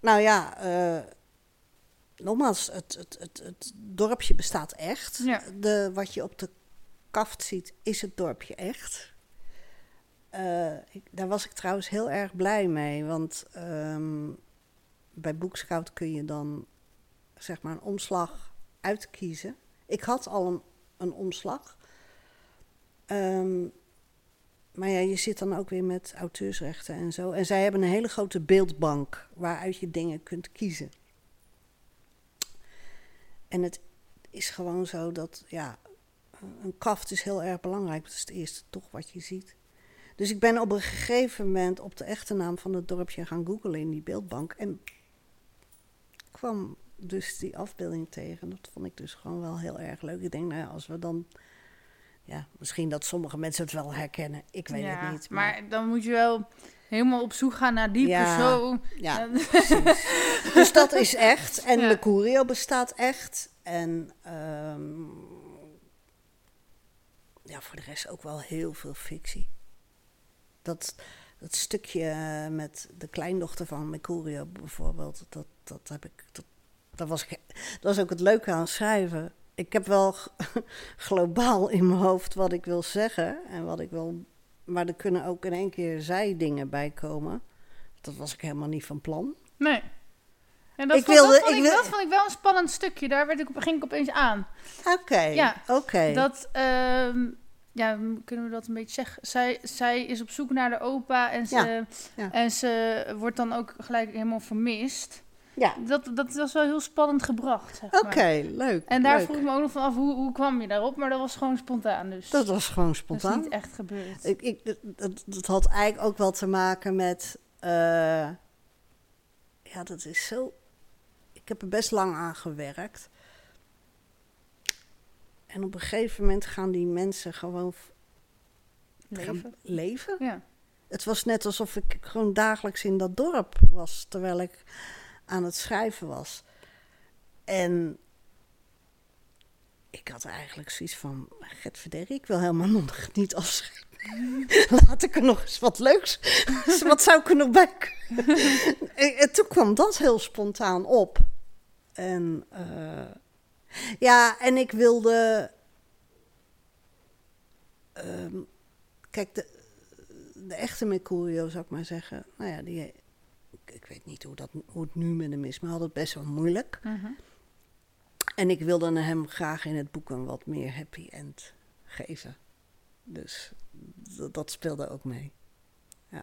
Nou ja... Uh, nogmaals, het, het, het, het dorpje bestaat echt. De, wat je op de kaft ziet, is het dorpje echt. Uh, ik, daar was ik trouwens heel erg blij mee. Want um, bij Boekscout kun je dan zeg maar een omslag uitkiezen. Ik had al een, een omslag. Um, maar ja, je zit dan ook weer met auteursrechten en zo. En zij hebben een hele grote beeldbank waaruit je dingen kunt kiezen. En het is gewoon zo dat, ja, een kaft is heel erg belangrijk. Dat is het eerste toch wat je ziet. Dus ik ben op een gegeven moment op de echte naam van het dorpje gaan googlen in die beeldbank. En kwam dus die afbeelding tegen. Dat vond ik dus gewoon wel heel erg leuk. Ik denk, nou ja, als we dan... Ja, misschien dat sommige mensen het wel herkennen. Ik weet het niet. Maar... maar dan moet je wel helemaal op zoek gaan naar die persoon. Ja, dus dat is echt. En ja. de Curio bestaat echt. En um, ja, voor de rest ook wel heel veel fictie. Dat, dat stukje met de kleindochter van Mercurio bijvoorbeeld, dat, dat heb ik. Dat, dat, was, dat was ook het leuke aan schrijven. Ik heb wel globaal in mijn hoofd wat ik wil zeggen en wat ik wil maar er kunnen ook in één keer zijdingen bij komen. Dat was ik helemaal niet van plan. Nee. En dat, ik vond, wilde, dat, vond ik, dat vond ik wel een spannend stukje. Daar werd ik, ging ik opeens aan. Oké, ja, oké. Dat, um, ja, kunnen we dat een beetje zeggen? Zij, zij is op zoek naar de opa en ze, ja, En ze wordt dan ook gelijk helemaal vermist. Ja. Dat, dat was wel heel spannend gebracht. Oké, leuk. En daar leuk. vroeg ik me ook nog van af, hoe, hoe kwam je daarop? Maar dat was gewoon spontaan dus. Dat was gewoon spontaan. Dat is niet echt gebeurd. Ik, ik, dat, dat had eigenlijk ook wel te maken met... Uh, ja, dat is zo... Ik heb er best lang aan gewerkt. En op een gegeven moment gaan die mensen gewoon... Leven. leven. Ja. Het was net alsof ik gewoon dagelijks in dat dorp was. Terwijl ik aan het schrijven was. En ik had eigenlijk zoiets van, Gert Verder, ik wil helemaal nog niet afschrijven. Laat ik er nog eens wat leuks. wat zou ik er nog bij en toen kwam dat heel spontaan op. En, uh, Ja, en ik wilde. ehm, kijk, de, de echte Mercurio, zou ik maar zeggen. Nou ja, die, ik, weet niet hoe, dat, hoe het nu met hem is, maar had het best wel moeilijk. Mhm. En ik wilde hem graag in het boek een wat meer happy end geven. Dus dat, speelde ook mee.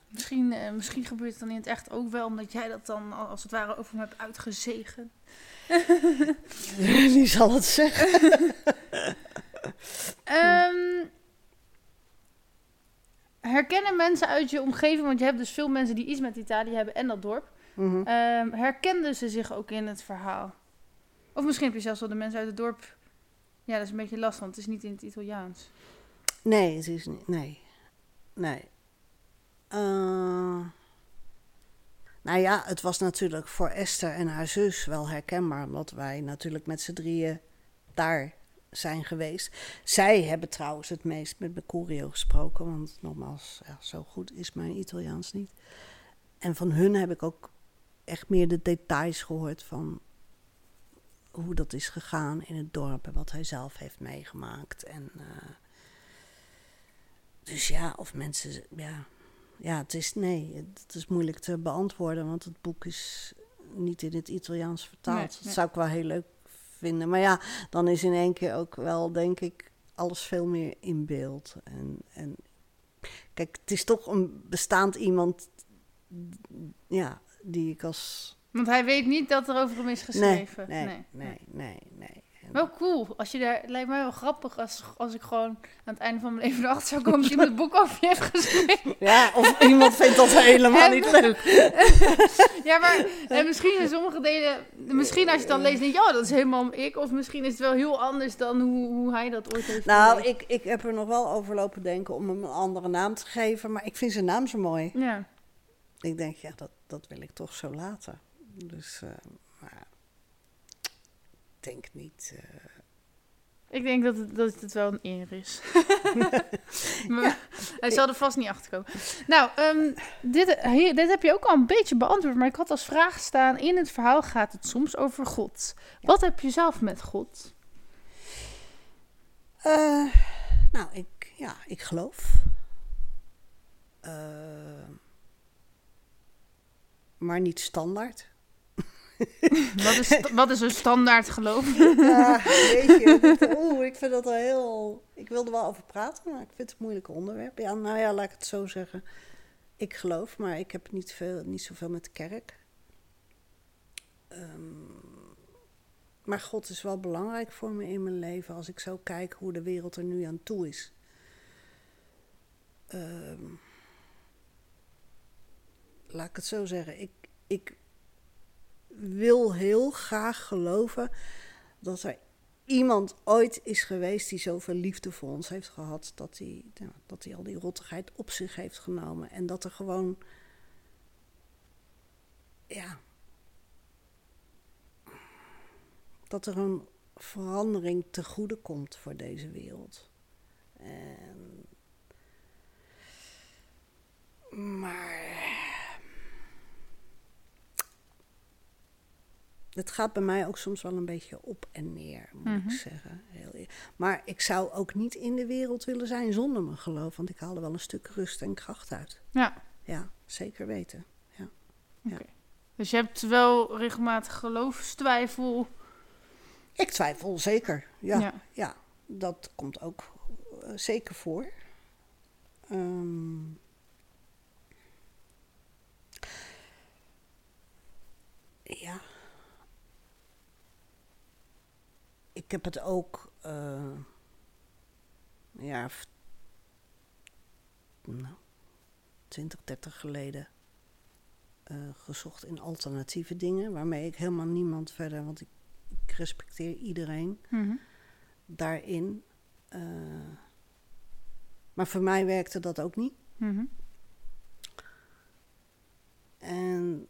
Misschien, eh, misschien gebeurt het dan in het echt ook wel, omdat jij dat dan al- als het ware over hem hebt uitgezegen. Wie zal het zeggen? Ehm, herkennen mensen uit je omgeving, want je hebt dus veel mensen die iets met Italië hebben en dat dorp. Mhm. Ehm, herkenden ze zich ook in het verhaal? Of misschien heb je zelfs wel de mensen uit het dorp. Ja, dat is een beetje lastig, want het is niet in het Italiaans. Nee, het is niet. Nee. Nee. Eh, nou ja, het was natuurlijk voor Esther en haar zus wel herkenbaar, omdat wij natuurlijk met z'n drieën daar zijn geweest. Zij hebben trouwens het meest met Mercurio gesproken, want nogmaals, ja, zo goed is mijn Italiaans niet. En van hun heb ik ook echt meer de details gehoord van hoe dat is gegaan in het dorp en wat hij zelf heeft meegemaakt. En, eh, dus ja, of mensen, ja, ja, het is nee, het is moeilijk te beantwoorden, want het boek is niet in het Italiaans vertaald. Nee, Dat zou ik wel heel leuk vinden. Maar ja, dan is in één keer ook wel, denk ik, alles veel meer in beeld. En, en kijk, het is toch een bestaand iemand, ja, die ik als Want hij weet niet dat er over hem is geschreven. Nee, nee, nee, nee. Wel cool. Als je daar, het lijkt mij wel grappig als, als ik gewoon aan het einde van mijn leven erachter zou komen dat iemand het boek over je heeft geschreven. Ja, of iemand vindt dat helemaal En- niet leuk. Ja, maar en misschien in sommige delen, misschien als je het dan leest, denk je, ja, dat is helemaal ik. Of misschien is het wel heel anders dan hoe, hoe hij dat ooit heeft Nou, ik, ik heb er nog wel over lopen denken om hem een andere naam te geven, maar ik vind zijn naam zo mooi. Ja. Ik denk, ja, dat, dat wil ik toch zo laten. Dus, eh, maar denk niet. eh, Ik denk dat het, dat het wel een eer is. maar hij zal er vast niet achter komen. Nou, ehm, dit, hier, dit heb je ook al een beetje beantwoord. Maar ik had als vraag staan: in het verhaal gaat het soms over God. Wat heb je zelf met God? eh, nou, ik, ja, ik geloof. Eh, maar niet standaard. Wat is, wat is een standaard geloof? Ja, weet je. Oeh, ik vind dat wel heel... Ik wilde wel over praten, maar ik vind het een moeilijk onderwerp. Ja, nou ja, laat ik het zo zeggen. Ik geloof, maar ik heb niet, veel, niet zoveel met de kerk. Ehm, maar God is wel belangrijk voor me in mijn leven als ik zo kijk hoe de wereld er nu aan toe is. Ehm, laat ik het zo zeggen. Ik, ik wil heel graag geloven dat er iemand ooit is geweest die zoveel liefde voor ons heeft gehad. Dat hij, nou, dat hij al die rottigheid op zich heeft genomen. En dat er gewoon. Ja. Dat er een verandering te goede komt voor deze wereld. En, Het gaat bij mij ook soms wel een beetje op en neer, moet Mhm. ik zeggen. Heel eer- maar ik zou ook niet in de wereld willen zijn zonder mijn geloof. Want ik haal er wel een stuk rust en kracht uit. Ja, Ja, zeker weten. dus je hebt wel regelmatig geloofstwijfel. Ik twijfel zeker. Ja, ja. Ja. dat komt ook eh, zeker voor. Ehm, ja. Ik heb het ook jaar of nou, 20, 30 geleden eh, gezocht in alternatieve dingen, waarmee ik helemaal niemand verder, want ik, ik respecteer iedereen Mhm. daarin. eh, maar voor mij werkte dat ook niet. Mhm. En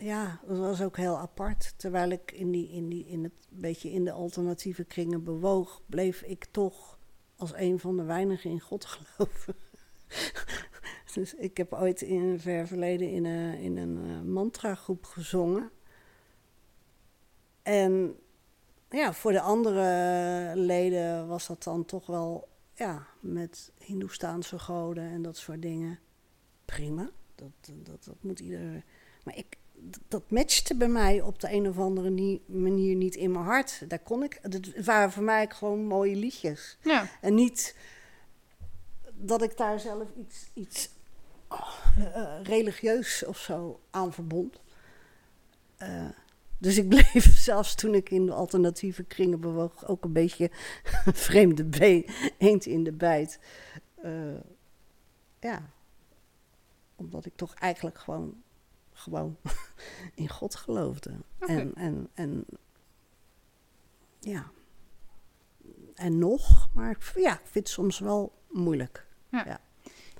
ja, dat was ook heel apart. Terwijl ik in, die, in, die, in het beetje in de alternatieve kringen bewoog, bleef ik toch als een van de weinigen in God geloven. dus ik heb ooit in een ver verleden in een, in een eh, mantragroep gezongen. En ja, voor de andere leden was dat dan toch wel ja, met Hindoestaanse goden en dat soort dingen. Prima, dat, dat, dat moet ieder. Maar ik, dat matchte bij mij op de een of andere nie- manier niet in mijn hart. Daar kon ik. Het waren voor mij gewoon mooie liedjes. Ja. En niet dat ik daar zelf iets, iets oh, eh, religieus of zo aan verbond. Eh, dus ik bleef zelfs toen ik in de alternatieve kringen bewoog ook een beetje vreemde been, eend in de bijt. Eh, ja, omdat ik toch eigenlijk gewoon, gewoon in God geloofde. En, en, en ja, en nog, maar ja, ik vind het soms wel moeilijk.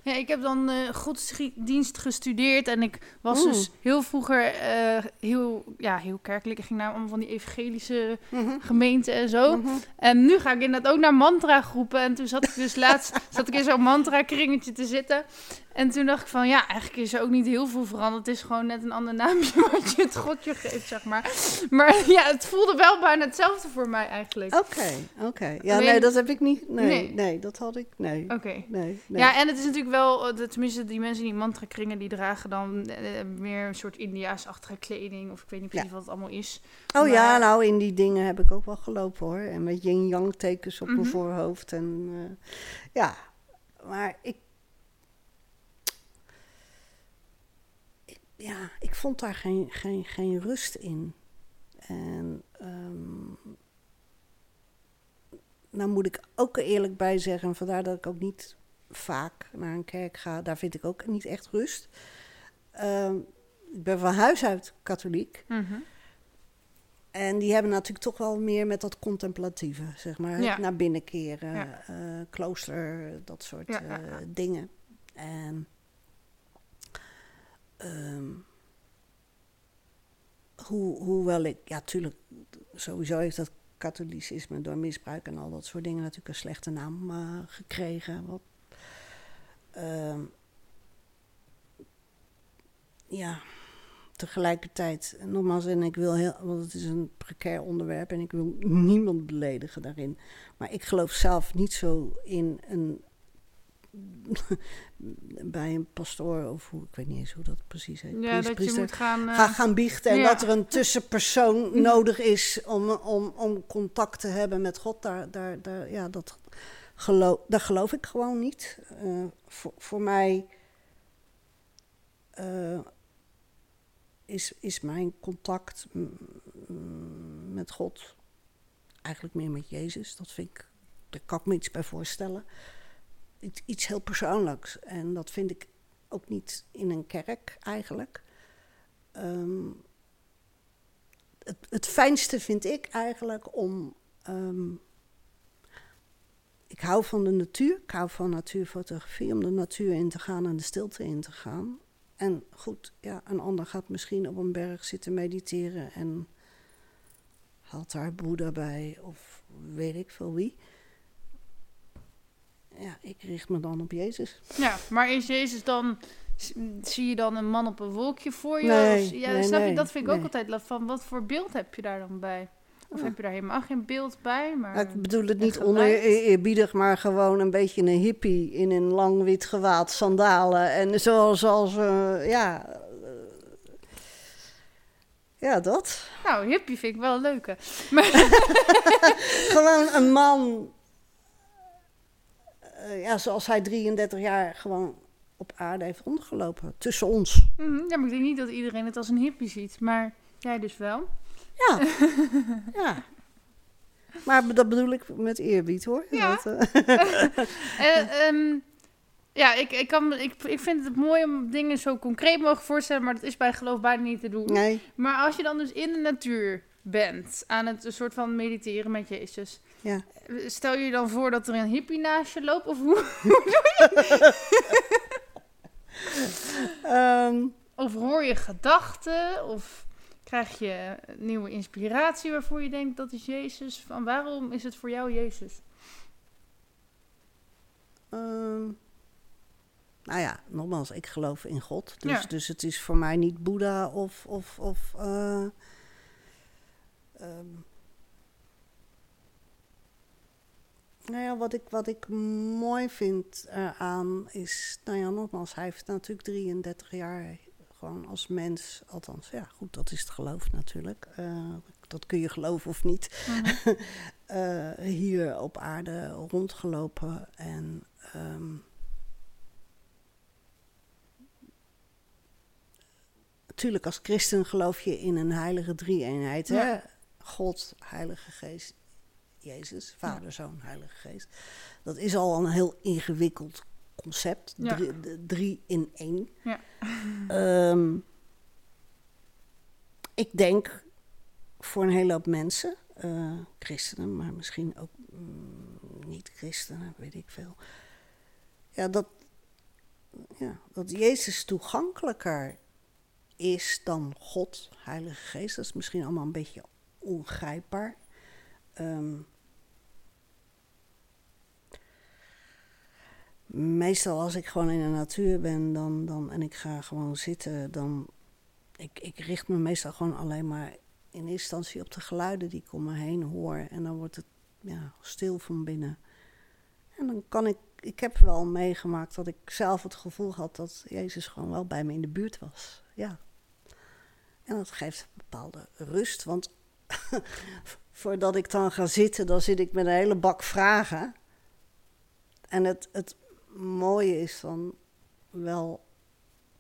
Ja, ik heb dan eh godsdienst gestudeerd en ik was dus heel vroeger eh, heel, ja, heel kerkelijk. Ik ging naar allemaal van die evangelische gemeenten en zo. Mhm. En nu ga ik inderdaad ook naar mantra groepen. En toen zat ik dus laatst zat ik in zo'n mantra kringetje te zitten. En toen dacht ik van ja, eigenlijk is er ook niet heel veel veranderd. Het is gewoon net een ander naamje wat je het godje geeft, zeg maar. Maar ja, het voelde wel bijna hetzelfde voor mij eigenlijk. Oké, oké. Ja, nee, dat heb ik niet. Nee, Nee. nee, dat had ik. Nee. Oké. Nee, nee. Ja, en het is natuurlijk wel, eh, tenminste die mensen die mantra kringen, die dragen dan eh, meer een soort Indiaas-achtige kleding. Of ik weet niet precies Ja. wat het allemaal is. oh ja, nou, in die dingen heb ik ook wel gelopen hoor. En met yin-yang tekens op mijn Mhm. voorhoofd. En eh, ja, maar ik, Ja, ik vond daar geen, geen, geen rust in. En. ehm, nou moet ik ook er eerlijk bij zeggen, en vandaar dat ik ook niet vaak naar een kerk ga, daar vind ik ook niet echt rust. Ehm, ik ben van huis uit katholiek. Mhm. En die hebben natuurlijk toch wel meer met dat contemplatieve, zeg maar. Ja. Naar binnen keren, Ja. eh, klooster, dat soort Ja, eh, dingen. En ehm, hoe, hoewel ik, ja, tuurlijk, sowieso heeft dat katholicisme door misbruik en al dat soort dingen natuurlijk een slechte naam eh, gekregen. Wat, ehm, ja, tegelijkertijd, nogmaals, en ik wil heel, want het is een precair onderwerp en ik wil niemand beledigen daarin. Maar ik geloof zelf niet zo in een. bij een pastoor of hoe, ik weet niet eens hoe dat precies heet. Ja, dat je priester. moet gaan... eh, Ga gaan biechten en ja. dat er een tussenpersoon nodig is om, om, om contact te hebben met God. Daar, daar, daar, ja, dat geloof, daar geloof ik gewoon niet. Eh, voor, voor mij eh, is, is mijn contact met God eigenlijk meer met Jezus. Dat vind ik, daar kan ik me iets bij voorstellen. Iets, heel persoonlijks. En dat vind ik ook niet in een kerk eigenlijk. Ehm, het, het fijnste vind ik eigenlijk om. ehm, ik hou van de natuur, ik hou van natuurfotografie, om de natuur in te gaan en de stilte in te gaan. En goed, ja, een ander gaat misschien op een berg zitten mediteren en haalt daar Boeddha bij of weet ik veel wie. Ja, ik richt me dan op Jezus. Ja, maar is Jezus dan... Zie je dan een man op een wolkje voor je? Nee, Of- ja, nee, snap je? Dat vind ik ook altijd van. Wat voor beeld heb je daar dan bij? Of Ja. heb je daar helemaal geen beeld bij? Maar... Nou, ik bedoel het niet oneerbiedig, maar gewoon een beetje een hippie in een lang wit gewaad, sandalen. En zoals, als, eh, ja... eh, ja, dat. Nou, hippie vind ik wel een leuke. gewoon een man, eh, ja, zoals hij 33 jaar gewoon op aarde heeft rondgelopen. Tussen ons. Mhm, Ja, maar ik denk niet dat iedereen het als een hippie ziet. Maar jij dus wel. Ja. ja. Maar dat bedoel ik met eerbied, hoor. Ja. Dat, eh, Eh, ehm, ja, ik, ik, kan, ik, ik vind het mooi om dingen zo concreet mogelijk voorstellen, maar dat is bij geloof bijna niet te doen. nee. Maar als je dan dus in de natuur bent, aan het een soort van mediteren met Jezus, Ja. stel je je dan voor dat er een hippie naast je loopt? Of hoe? Ehm, Of hoor je gedachten? Of krijg je nieuwe inspiratie waarvoor je denkt dat is Jezus? Van waarom is het voor jou Jezus? Ehm, nou ja, nogmaals, ik geloof in God. Dus, Ja. dus het is voor mij niet Boeddha of. of, of eh, ehm, nou ja, wat ik, wat ik mooi vind eraan is, nou ja, nogmaals, hij heeft natuurlijk 33 jaar gewoon als mens, althans, ja, goed, dat is het geloof natuurlijk. Eh, dat kun je geloven of niet. Mhm. Eh, hier op aarde rondgelopen en. ehm, Natuurlijk, als christen geloof je in een heilige drie-eenheid. Hè? God, Heilige Geest, Jezus, Vader, Zoon, Heilige Geest. Dat is al een heel ingewikkeld concept. Ja. Drie, de- drie in één. Ja. Ehm, ik denk voor een hele hoop mensen, eh, christenen, maar misschien ook mm, niet-christenen, weet ik veel. Ja, dat, ja, dat Jezus toegankelijker is dan God, Heilige Geest. Dat is misschien allemaal een beetje ongrijpbaar. Ehm, meestal als ik gewoon in de natuur ben dan, dan, en ik ga gewoon zitten, dan... Ik, ik richt me meestal gewoon alleen maar in eerste instantie op de geluiden die ik om me heen hoor. En dan wordt het ja, stil van binnen. En dan kan ik... Ik heb wel meegemaakt dat ik zelf het gevoel had dat Jezus gewoon wel bij me in de buurt was. Ja. En dat geeft een bepaalde rust, want voordat ik dan ga zitten, dan zit ik met een hele bak vragen. En het, het mooie is dan wel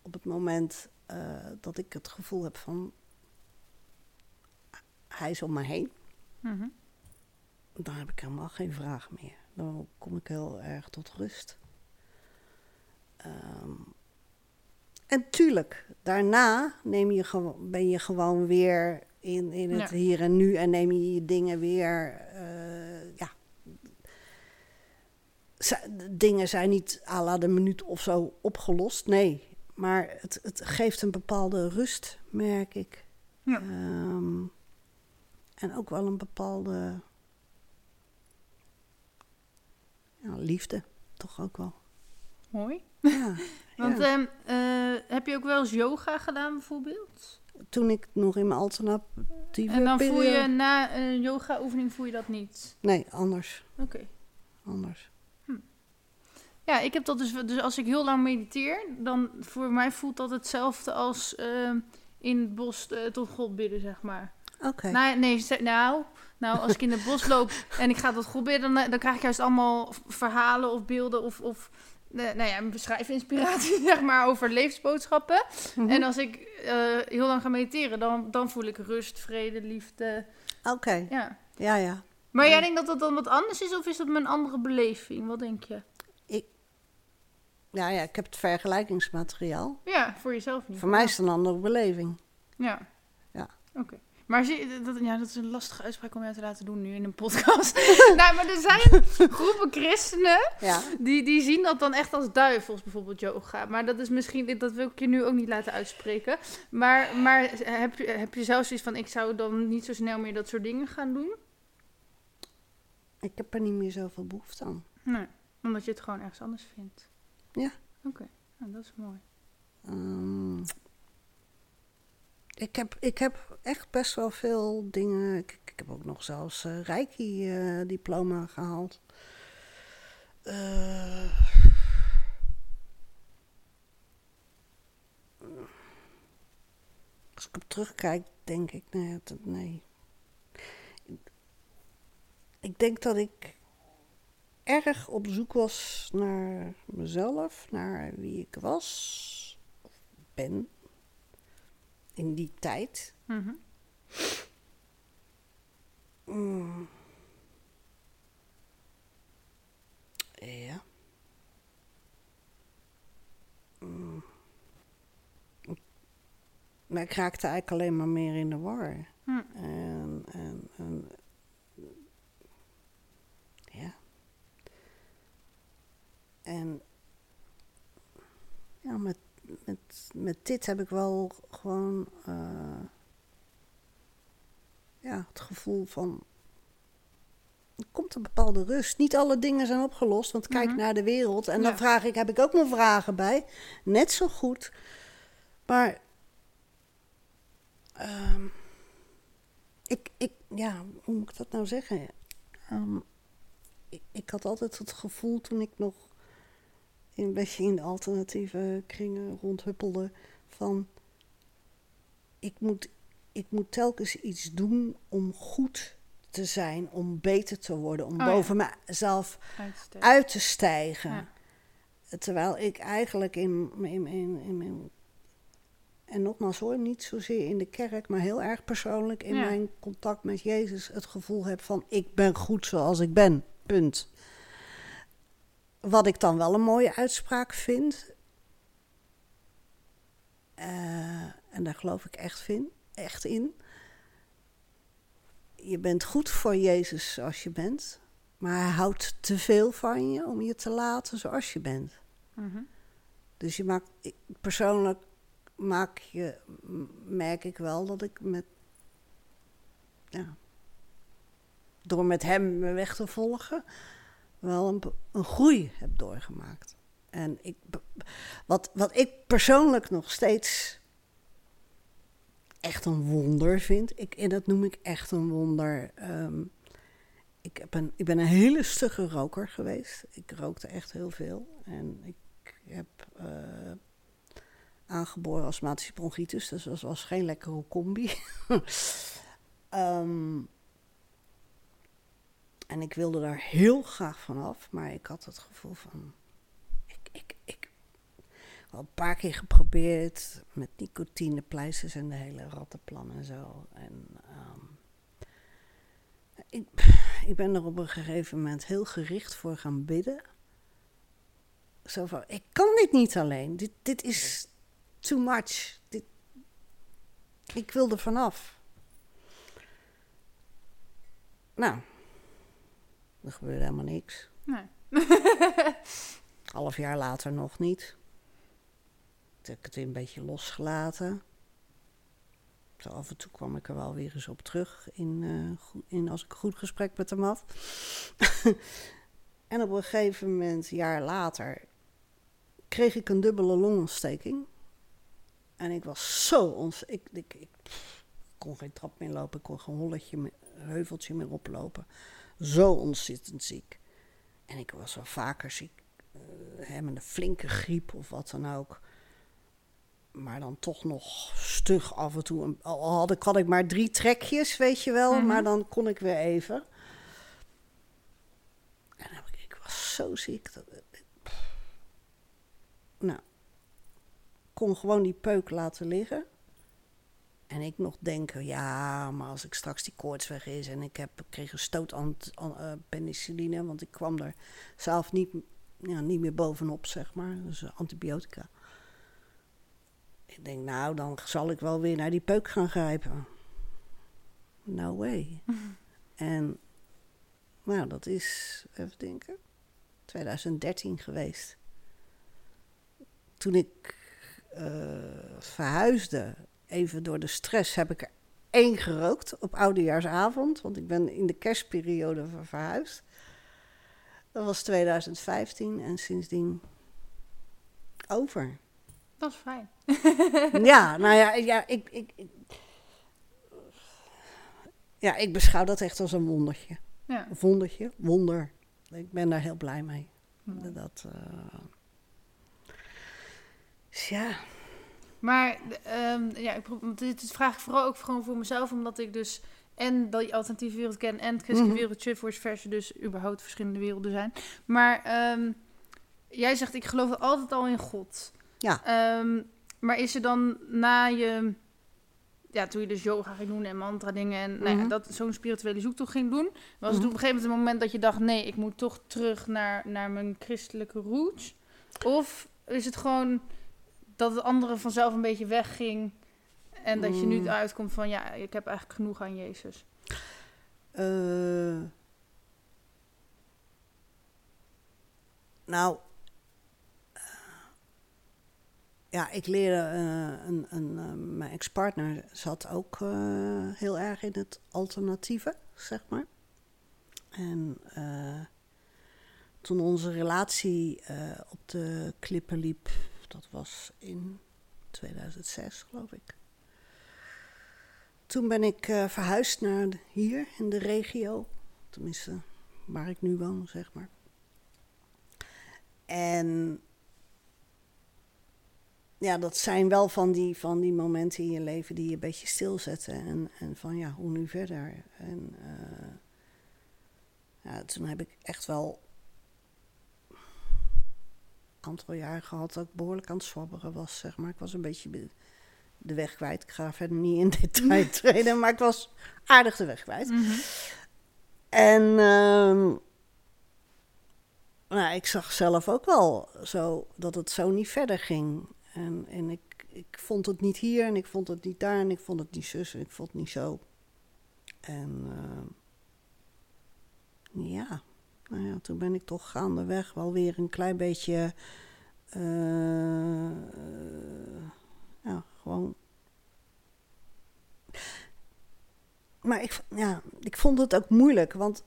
op het moment eh, dat ik het gevoel heb van hij is om me heen, Mhm. dan heb ik helemaal geen vraag meer. Dan kom ik heel erg tot rust. Ehm, en tuurlijk, daarna neem je ben je gewoon weer in, in het Ja. hier en nu en neem je je dingen weer. eh, ja. Dingen zijn niet à la de minuut of zo opgelost. Nee, maar het, het geeft een bepaalde rust, merk ik. Ja. Ehm, en ook wel een bepaalde ja, liefde, toch ook wel. Mooi. Ja, Want ehm, eh, heb je ook wel eens yoga gedaan bijvoorbeeld? Toen ik nog in mijn alternatieve En dan voel je na een yoga-oefening voel je dat niet? Nee, anders. Oké. anders. Ja, ik heb dat dus, dus als ik heel lang mediteer, dan voor mij voelt dat hetzelfde als ehm, in het bos eh, tot God bidden, zeg maar. Oké. Nou, nee, nou, nou, als ik in het bos loop en ik ga tot God bidden, dan, dan krijg ik juist allemaal verhalen of beelden of, of eh, nou ja, een beschrijfinspiratie, zeg maar, over levensboodschappen. Mhm. En als ik eh, heel lang ga mediteren, dan, dan voel ik rust, vrede, liefde. Oké, Ja. ja, ja. Maar Ja. jij denkt dat dat dan wat anders is of is dat mijn andere beleving? Wat denk je? Ja, ja, ik heb het vergelijkingsmateriaal. Ja, voor jezelf niet. Voor mij is het een andere beleving. Ja. Ja. Oké. Maar zie, dat, ja, dat is een lastige uitspraak om jou te laten doen nu in een podcast. nou, maar er zijn groepen christenen Ja. die, die zien dat dan echt als duivels, bijvoorbeeld yoga. Maar dat is misschien, dat wil ik je nu ook niet laten uitspreken. Maar, maar heb, je, heb je zelfs iets van, ik zou dan niet zo snel meer dat soort dingen gaan doen? Ik heb er niet meer zoveel behoefte aan. Nee, omdat je het gewoon ergens anders vindt. Ja. Oké, nou, dat is mooi. Ehm, ik, heb, ik heb echt best wel veel dingen. Ik, heb ook nog zelfs eh Reiki-diploma gehaald. Eh, als ik op terugkijk, denk ik, nee, dat, nee. Ik denk dat ik erg op zoek was naar mezelf, naar wie ik was, of ben, in die tijd. Mhm. Mm. Ja. Mm. Maar ik raakte eigenlijk alleen maar meer in de war. Hm. En, en, en ja. En ja, met, met, met dit heb ik wel gewoon eh, ja, het gevoel van. Er komt een bepaalde rust. Niet alle dingen zijn opgelost, want kijk Mhm. naar de wereld. En dan vraag ik, heb ik ook mijn vragen bij? Net zo goed. Maar. ehm, ik, ik, ja, hoe moet ik dat nou zeggen? Ehm, ik, ik had altijd het gevoel toen ik nog een beetje in de alternatieve kringen rondhuppelde van ik moet, ik moet telkens iets doen om goed te zijn, om beter te worden, om Oh ja. boven mezelf Uitsteken. uit te stijgen. Ja. Terwijl ik eigenlijk in, in, in, in mijn. En nogmaals hoor, niet zozeer in de kerk, maar heel erg persoonlijk in Ja. mijn contact met Jezus het gevoel heb van ik ben goed zoals ik ben. Punt. Wat ik dan wel een mooie uitspraak vind. eh, en daar geloof ik echt, vind, echt in. Je bent goed voor Jezus zoals je bent. Maar hij houdt te veel van je om je te laten zoals je bent. Mhm. Dus je maakt, ik- persoonlijk maak je, merk ik wel dat ik met, ja, door met hem mijn weg te volgen, wel een, groei heb doorgemaakt. En ik, wat, wat ik persoonlijk nog steeds echt een wonder vind, ik, en dat noem ik echt een wonder. ehm, ik, heb een, ik ben een hele stugge roker geweest. Ik rookte echt heel veel. En ik heb eh, aangeboren astmatische bronchitis, dus dat was geen lekkere combi. Ehm, en ik wilde daar heel graag vanaf, maar ik had het gevoel van. Ik, ik, ik al een paar keer geprobeerd met nicotinepleisters en de hele rattenplan en zo. En ehm, ik, ik ben er op een gegeven moment heel gericht voor gaan bidden. Zo van, ik kan dit niet alleen. Dit, dit is too much. Dit, ik wil er vanaf. Nou, er gebeurde helemaal niks. Nee. Half jaar later nog niet. Toen heb ik het weer een beetje losgelaten. Zo af en toe kwam ik er wel weer eens op terug in, goe- in als ik een goed gesprek met hem had. en op een gegeven moment, een jaar later, kreeg ik een dubbele longontsteking. En ik was zo ons. Ik, ik, kon geen trap meer lopen, ik kon geen holletje meer, heuveltje meer oplopen. Zo ontzettend ziek. En ik was wel vaker ziek hè, met een flinke griep of wat dan ook. Maar dan toch nog stug af en toe. Al had ik, had ik maar drie trekjes, weet je wel. Mhm. Maar dan kon ik weer even. En dan heb ik, ik was zo ziek. Dat, nou, kon gewoon die peuk laten liggen. En ik nog denken, ja, maar als ik straks die koorts weg is en ik heb, kreeg een stoot aan, eh, penicilline, want ik kwam er zelf niet, ja, niet meer bovenop, zeg maar. Dus antibiotica. Ik denk, nou, dan zal ik wel weer naar die peuk gaan grijpen. No way. en, nou, dat is, even denken, 2013 geweest. Toen ik eh, verhuisde, even door de stress, heb ik er één gerookt op oudejaarsavond. Want ik ben in de kerstperiode ver- verhuisd. Dat was 2015 en sindsdien over. Dat is fijn. ja, nou ja, ja ik, ik, ik- ja, ik beschouw dat echt als een wondertje. Ja. Een wondertje, wonder. Ik ben daar heel blij mee. Dat, eh, dus ja, Maar ehm, ja, ik, dit vraag ik vooral ook gewoon voor mezelf, omdat ik dus en die alternatieve wereld ken en het christelijke Mhm. zover ze dus überhaupt verschillende werelden zijn. Maar ehm, jij zegt, ik geloof altijd al in God. Ja. Ehm, maar is er dan na je, ja, toen je dus yoga ging doen en mantra dingen en nou ja, Mhm. dat zo'n spirituele zoektocht ging doen, was het Mhm. op een gegeven moment een moment dat je dacht, nee, ik moet toch terug naar, naar mijn christelijke roots? Of is het gewoon dat het andere vanzelf een beetje wegging en dat je nu Mm. eruit komt van, ja, ik heb eigenlijk genoeg aan Jezus? Eh, nou, ja, ik leerde eh, een, een, eh, mijn ex-partner zat ook heel erg in het alternatieve, zeg maar. En toen onze relatie op de klippen liep, dat was in 2006, geloof ik. toen ben ik eh, verhuisd naar hier in de regio. Tenminste, waar ik nu woon, zeg maar. En ja, dat zijn wel van die, van die momenten in je leven die je een beetje stilzetten. En, en van ja, hoe nu verder? En eh, ja, toen heb ik echt wel aantal jaar gehad dat ik behoorlijk aan het zwabberen was, zeg maar. Ik was een beetje be- de weg kwijt. Ik ga verder niet in detail treden, maar ik was aardig de weg kwijt. Mhm. En ehm, nou, ik zag zelf ook wel zo dat het zo niet verder ging. En, en ik, ik vond het niet hier en ik vond het niet daar en ik vond het niet zus en ik vond het niet zo. En ehm, ja, nou ja, toen ben ik toch gaandeweg wel weer een klein beetje, eh, ja, gewoon maar ik, ja, ik vond het ook moeilijk, want...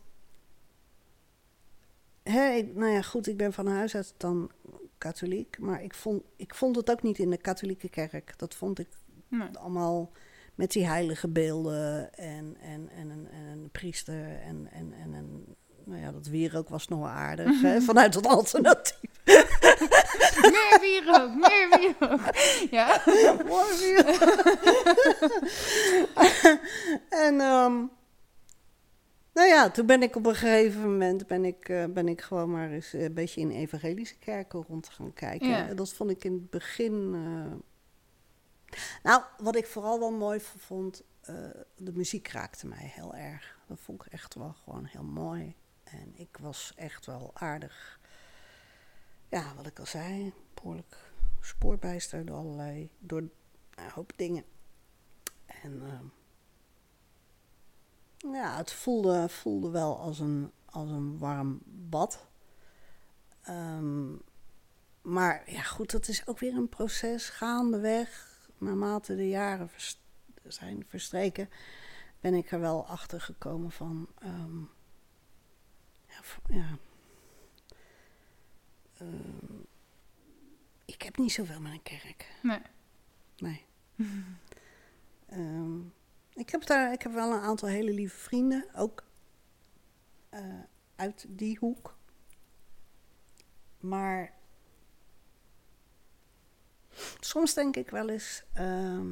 Hè, ik- nou ja, goed, ik ben van huis uit dan katholiek. Maar ik vond, ik vond het ook niet in de katholieke kerk. Dat vond ik Nee. allemaal met die heilige beelden en, en, en, een, en een priester en, en, en een... Nou ja, dat wierook was nog wel aardig, hè, vanuit het alternatief. Meer wierook, meer wierook. Ja. Mooi weer. en ehm, nou ja, toen ben ik op een gegeven moment ben ik, eh, ben ik gewoon maar eens een beetje in evangelische kerken rond gaan kijken. Ja. En dat vond ik in het begin. eh, Nou, wat ik vooral wel mooi vond, eh, de muziek raakte mij heel erg. Dat vond ik echt wel gewoon heel mooi. En ik was echt wel aardig. Ja, wat ik al zei, behoorlijk spoorbijster door allerlei, door een hoop dingen. En ehm, ja, het voelde, voelde wel als een, als een warm bad. Ehm, maar ja, goed, dat is ook weer een proces. Gaandeweg, naarmate de jaren zijn verstreken, ben ik er wel achter gekomen van. ehm, ja, ehm, ik heb niet zoveel met een kerk. Nee. Nee. Ehm, ik, heb daar, ik heb wel een aantal hele lieve vrienden, ook eh, uit die hoek. Maar soms denk ik wel eens, ehm,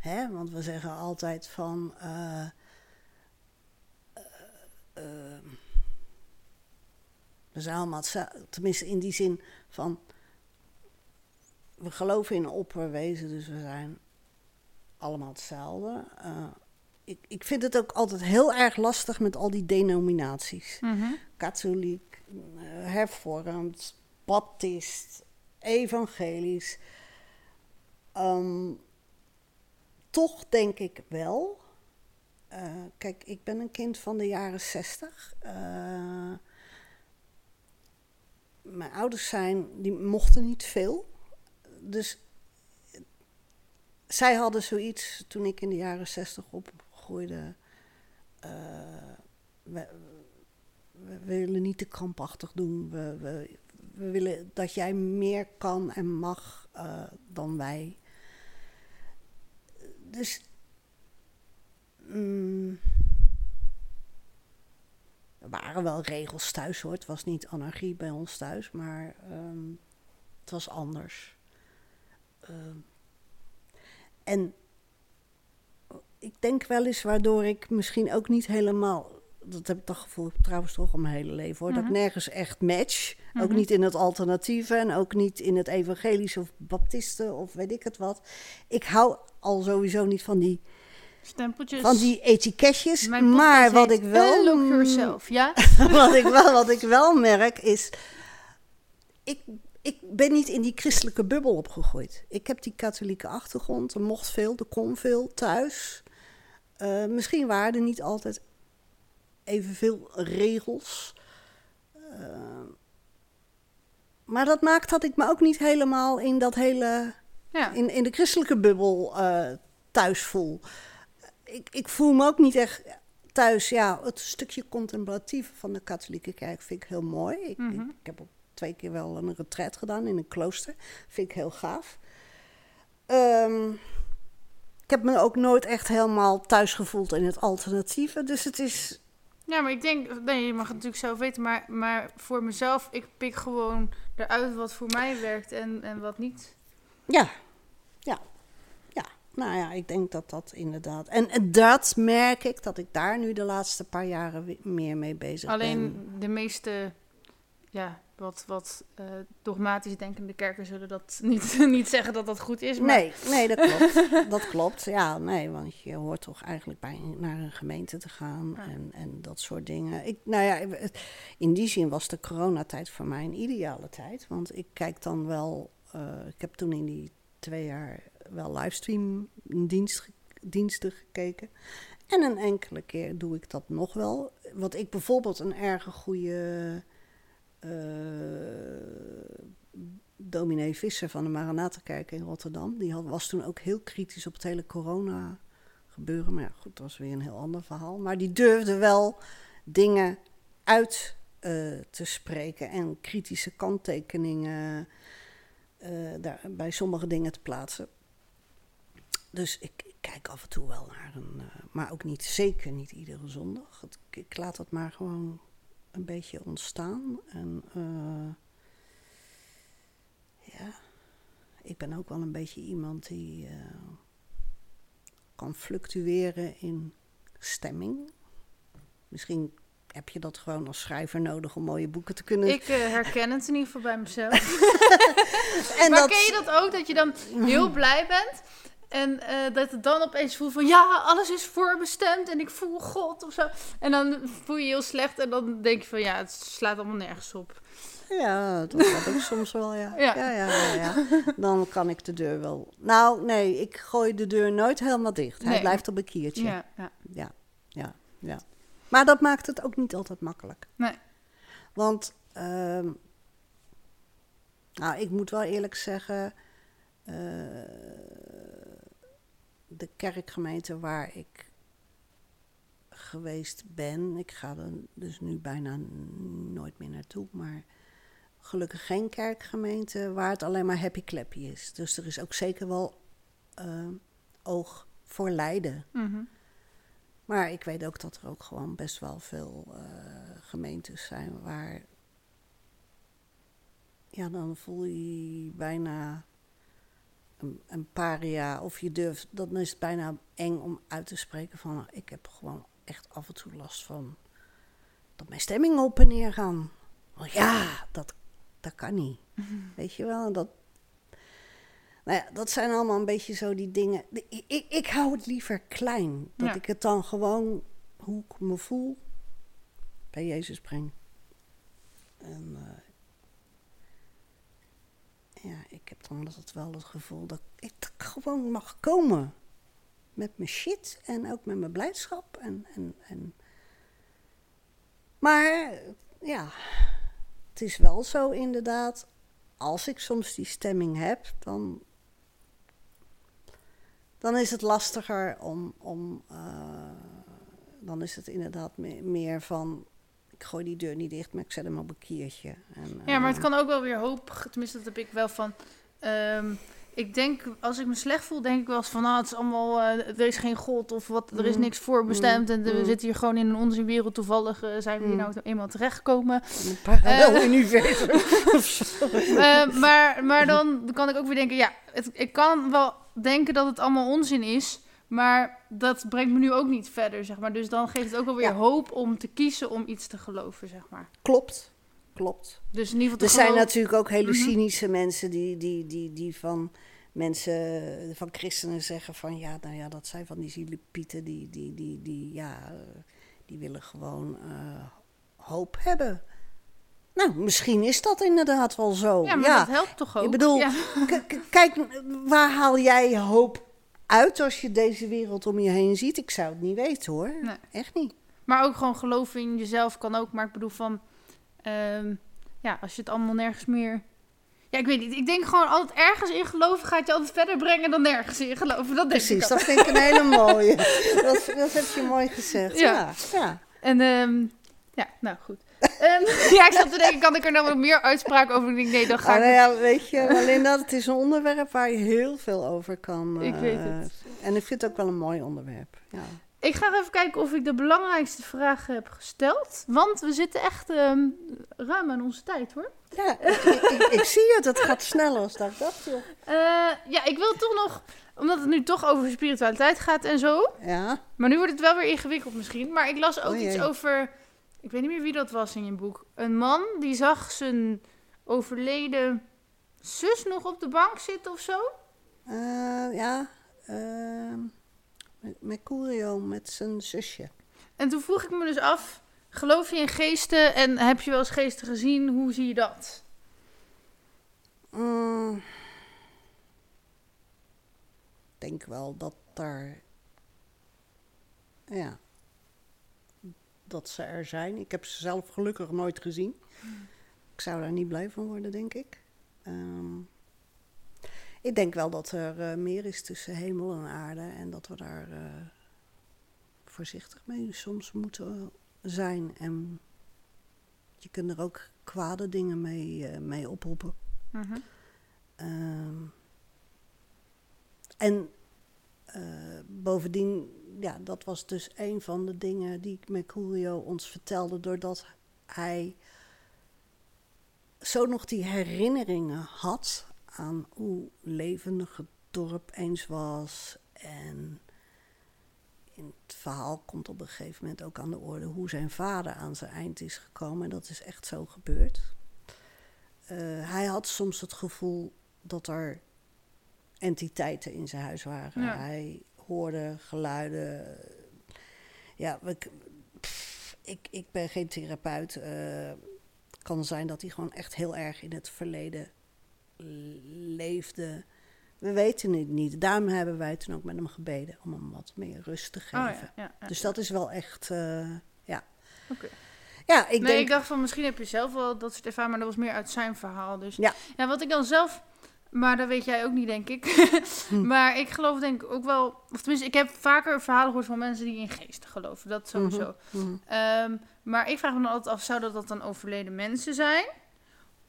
hè, want we zeggen altijd van. ehm, we zijn allemaal, hetzelfde, tenminste in die zin van we geloven in een opperwezen, dus we zijn allemaal hetzelfde. Eh, ik, ik vind het ook altijd heel erg lastig met al die denominaties. Mhm. Katholiek, eh, hervormd, baptist, evangelisch. Ehm, toch denk ik wel. eh, kijk, ik ben een kind van de jaren zestig. Eh, mijn ouders zijn, die mochten niet veel. Dus zij hadden zoiets toen ik in de jaren zestig opgroeide. eh, we, willen niet te krampachtig doen. We, we, we willen dat jij meer kan en mag eh, dan wij. Dus. mm, er waren wel regels thuis hoor. Het was niet anarchie bij ons thuis, maar ehm, het was anders. Ehm, en ik denk wel eens waardoor ik misschien ook niet helemaal. Dat heb ik toch gevoel trouwens toch al mijn hele leven hoor. Dat Mhm. ik nergens echt match. Ook Mhm. niet in het alternatieve en ook niet in het evangelische of baptisten of weet ik het wat. Ik hou al sowieso niet van die, Stempeltjes. van die etiketjes. Maar wat ik wel. Unlock Yourself, ja? wat, ik wel, wat ik wel merk is. Ik, ik ben niet in die christelijke bubbel opgegroeid. Ik heb die katholieke achtergrond. Er mocht veel, er kon veel thuis. Eh, misschien waren er niet altijd evenveel regels. Eh, maar dat maakt dat ik me ook niet helemaal in dat hele Ja. in, in de christelijke bubbel eh, thuis voel. Ik, ik voel me ook niet echt thuis. Ja, het stukje contemplatieve van de katholieke kerk vind ik heel mooi. Ik, Mhm. ik, ik heb ook twee keer wel een retret gedaan in een klooster. Vind ik heel gaaf. Ehm, ik heb me ook nooit echt helemaal thuis gevoeld in het alternatieve. Dus het is. Ja, maar ik denk, nee, je mag het natuurlijk zelf weten, maar, maar voor mezelf, ik pik gewoon eruit wat voor mij werkt en, en wat niet. Ja, ja. Nou ja, ik denk dat dat inderdaad. En, en dat merk ik dat ik daar nu de laatste paar jaren meer mee bezig Alleen ben. de meeste, ja, wat, wat eh, dogmatisch denkende kerken zullen dat niet, niet zeggen dat dat goed is. Maar Nee, nee, dat klopt. dat klopt. Ja, nee, want je hoort toch eigenlijk bij, naar een gemeente te gaan Ja. en, en dat soort dingen. Ik, nou ja, in die zin was de coronatijd voor mij een ideale tijd. Want ik kijk dan wel, eh, ik heb toen in die twee jaar wel livestream dienst, ge- diensten gekeken. En een enkele keer doe ik dat nog wel. Wat ik bijvoorbeeld een erge goede eh, dominee Visser van de Maranatenkerk in Rotterdam. Die had, was toen ook heel kritisch op het hele corona gebeuren. Maar ja, goed, dat was weer een heel ander verhaal. Maar die durfde wel dingen uit eh, te spreken en kritische kanttekeningen eh, daar, bij sommige dingen te plaatsen. Dus ik, ik kijk af en toe wel naar een, eh, maar ook niet, zeker niet iedere zondag. Het- Ik, laat dat maar gewoon een beetje ontstaan. En eh, ja, ik ben ook wel een beetje iemand die eh, kan fluctueren in stemming. Misschien heb je dat gewoon als schrijver nodig om mooie boeken te kunnen. ik herken het in ieder geval bij mezelf. en maar ken je dat ook, dat je dan heel blij bent? En eh, dat het dan opeens voelt van ja, alles is voorbestemd en ik voel God of zo. En dan voel je je heel slecht en dan denk je van ja, het slaat allemaal nergens op. Ja, dat heb ik soms wel, ja. Ja. Ja. Ja, ja, ja, Dan kan ik de deur wel... Nou, nee, ik gooi de deur nooit helemaal dicht. Hij Nee. blijft op een kiertje. Ja, ja. Ja, ja, ja. Maar dat maakt het ook niet altijd makkelijk. Nee. Want, ehm, nou, ik moet wel eerlijk zeggen, eh, de kerkgemeente waar ik geweest ben, ik ga er dus nu bijna nooit meer naartoe, maar gelukkig geen kerkgemeente waar het alleen maar happy clappy is. Dus er is ook zeker wel eh, oog voor lijden. Mhm. Maar ik weet ook dat er ook gewoon best wel veel eh, gemeentes zijn waar. Ja, dan voel je bijna een, een paria. Of je durft, dan is het bijna eng om uit te spreken van... "Nou, ik heb gewoon echt af en toe last van dat mijn stemming op en neer gaan. Want ja, dat, dat kan niet. Weet je wel, en dat... Nou ja, dat zijn allemaal een beetje zo die dingen. Ik, ik, ik hou het liever klein. Dat Ja. ik het dan gewoon, hoe ik me voel, bij Jezus breng. En eh, ja, ik heb dan altijd wel het gevoel dat ik gewoon mag komen. Met mijn shit en ook met mijn blijdschap. En, en, en. Maar ja, het is wel zo inderdaad. Als ik soms die stemming heb, dan, dan is het lastiger om. om eh, dan is het inderdaad me- meer van. Ik gooi die deur niet dicht, maar ik zet hem op een kiertje. En, Ja, maar het eh, kan ook wel weer hoop. Tenminste, dat heb ik wel van. ehm, ik denk, als ik me slecht voel, denk ik wel eens van, nou, het is allemaal, eh, er is geen god of wat, er is Mm. niks voorbestemd en we Mm. zitten hier gewoon in een onzinwereld. Toevallig eh, zijn we hier Mm. nou eenmaal terechtgekomen. Een parallel-universum. Eh, maar, maar dan kan ik ook weer denken, ja, het, ik kan wel denken dat het allemaal onzin is, maar dat brengt me nu ook niet verder, zeg maar. Dus dan geeft het ook wel weer Ja. hoop om te kiezen om iets te geloven, zeg maar. Klopt, klopt. Dus in ieder geval Er zijn natuurlijk ook hele Mhm. cynische mensen die, die, die, die van mensen, van christenen zeggen van ja, nou ja, dat zijn van die zielepieten die, die, die, die, ja, die willen gewoon eh, hoop hebben. Nou, misschien is dat inderdaad wel zo. Ja, maar dat helpt toch ook? Ik bedoel, Ja. kijk, waar haal jij hoop uit als je deze wereld om je heen ziet? Ik zou het niet weten hoor. Nee. Echt niet. Maar ook gewoon geloven in jezelf kan ook. Maar ik bedoel van... ehm, ja, als je het allemaal nergens meer... Ja, ik weet niet. Ik denk gewoon altijd ergens in geloven gaat je altijd verder brengen dan nergens in geloven. Dat denk Precies, ik dat vind ik een hele mooie. dat, dat heb je mooi gezegd. Ja. Ja, ja. En ehm, ja, nou goed. Ehm, ja, ik zat te denken, kan ik er dan nog meer uitspraken over? Denk, nee, dan ga Ah, ik... nou ja, weet je, Linda, het is een onderwerp waar je heel veel over kan. Ik eh, weet het. En ik vind het ook wel een mooi onderwerp. Ja. Ik ga even kijken of ik de belangrijkste vragen heb gesteld. Want we zitten echt ehm, ruim aan onze tijd, hoor. Ja, ik, ik, ik zie het. Het gaat sneller als dat ik dacht. Eh, ja, ik wil toch nog... Omdat het nu toch over spiritualiteit gaat en zo. Ja, Maar nu wordt het wel weer ingewikkeld misschien. Maar ik las ook iets over... Ik weet niet meer wie dat was in je boek. Een man die zag zijn overleden zus nog op de bank zitten of zo. eh, ja. ehm, met- Mercurio met zijn zusje. En toen vroeg ik me dus af... Geloof je in geesten en heb je wel eens geesten gezien? Hoe zie je dat? Mm. Ik denk wel dat daar. Ja. Dat ze er zijn. Ik heb ze zelf gelukkig nooit gezien. Ik zou daar niet blij van worden, denk ik. Ehm, ik denk wel dat er eh, meer is tussen hemel en aarde. En dat we daar eh, voorzichtig mee soms moeten zijn. En je kunt er ook kwade dingen mee, eh, mee oproepen. Mhm. Ehm, en eh, bovendien, ja, dat was dus een van de dingen die Mercurio ons vertelde, doordat hij zo nog die herinneringen had aan hoe levendig het dorp eens was. En in het verhaal komt op een gegeven moment ook aan de orde hoe zijn vader aan zijn eind is gekomen. En dat is echt zo gebeurd. Eh, hij had soms het gevoel dat er entiteiten in zijn huis waren. Ja. Hij hoorde geluiden. Ja, pff, ik, ik ben geen therapeut. eh, het kan zijn dat hij gewoon echt heel erg in het verleden leefde. We weten het niet. Daarom hebben wij toen ook met hem gebeden om hem wat meer rust te geven. Oh, ja, ja, ja. Dus dat is wel echt, eh, ja. Oké. Ja, ik nee, denk... ik dacht van misschien heb je zelf wel dat soort ervaring, maar dat was meer uit zijn verhaal. Dus Ja. ja, wat ik dan zelf, maar dat weet jij ook niet, denk ik. Hm. maar ik geloof denk ik ook wel, of tenminste, ik heb vaker verhalen gehoord van mensen die in geesten geloven. Dat sowieso. Mhm, mhm. Ehm, maar ik vraag me dan altijd af, zouden dat dan overleden mensen zijn?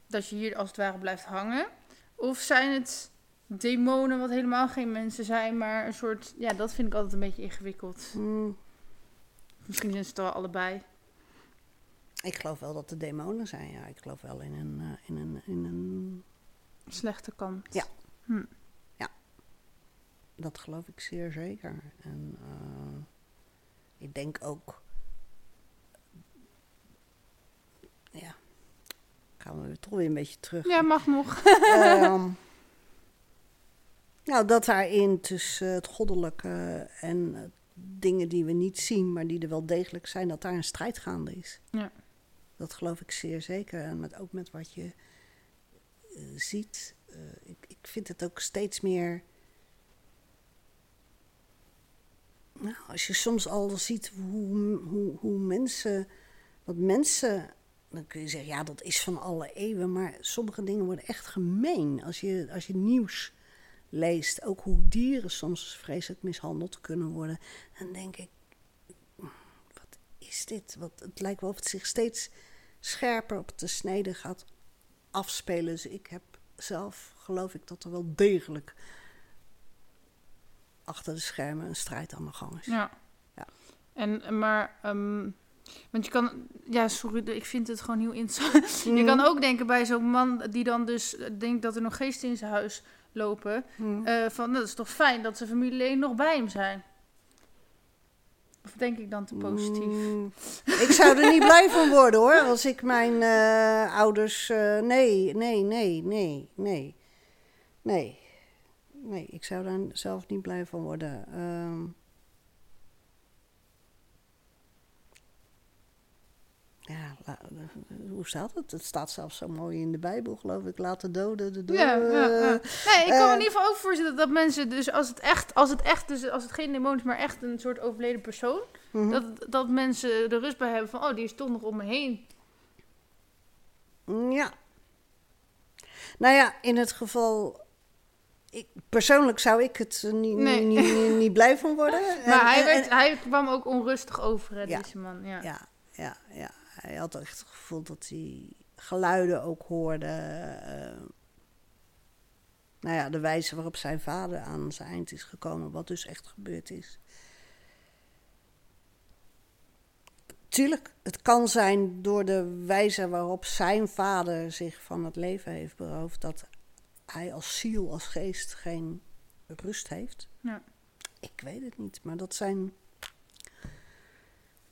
Dat je hier als het ware blijft hangen? Of zijn het demonen wat helemaal geen mensen zijn, maar een soort, ja, dat vind ik altijd een beetje ingewikkeld. Mm, Misschien zijn ze het wel allebei. Ik geloof wel dat er demonen zijn, ja. Ik geloof wel in een... eh, in een, in een Slechte kant. Ja. Hm. dat geloof ik zeer zeker. En eh, ik denk ook... Ja, gaan we toch weer een beetje terug. Ja, mag nog. Ehm, nou, dat daarin tussen het goddelijke en dingen die we niet zien, maar die er wel degelijk zijn, dat daar een strijd gaande is. Ja. Dat geloof ik zeer zeker. En met, ook met wat je ziet. eh, ik, ik vind het ook steeds meer. Nou, als je soms al ziet hoe, hoe, hoe mensen. Wat mensen. Dan kun je zeggen, ja, dat is van alle eeuwen. Maar sommige dingen worden echt gemeen. Als je, als je nieuws leest, ook hoe dieren soms vreselijk mishandeld kunnen worden. Dan denk ik, wat is dit? Wat, het lijkt wel of het zich steeds scherper op de snede gaat afspelen. Dus ik heb zelf, geloof ik, dat er wel degelijk achter de schermen een strijd aan de gang is. Ja. Ja. En, maar, ehm, want je kan, ja, sorry, ik vind het gewoon heel interessant. Je kan ook denken bij zo'n man die dan dus denkt dat er nog geesten in zijn huis lopen. Hmm. eh, van, dat is toch fijn dat zijn familieleden nog bij hem zijn. Of denk ik dan te positief? Mm, ik zou er niet blij van worden hoor, als ik mijn eh, ouders. eh, nee, nee, nee, nee, nee. Nee. Nee, ik zou daar zelf niet blij van worden. Ehm. Ja, hoe staat het? Het staat zelfs zo mooi in de Bijbel, geloof ik. Laat de doden de doden. Ja, ja, ja. Nee, ik kan me eh, in ieder geval ook voorstellen dat mensen, dus als het echt, als het echt, dus als het geen demon is, maar echt een soort overleden persoon, Mhm. dat, dat mensen er rust bij hebben van, oh, die is toch nog om me heen. Ja. Nou ja, in het geval. Ik, persoonlijk zou ik het niet, Nee. niet, niet, niet blij van worden. Maar En- hij, werd, en- hij kwam ook onrustig over, hè, Ja. deze man. Ja. ja, ja, ja. Hij had echt het gevoel dat hij geluiden ook hoorde. eh, nou ja, de wijze waarop zijn vader aan zijn eind is gekomen, wat dus echt gebeurd is. Tuurlijk, het kan zijn door de wijze waarop zijn vader zich van het leven heeft beroofd, dat hij als ziel, als geest geen rust heeft. Ja. Ik weet het niet, maar dat zijn.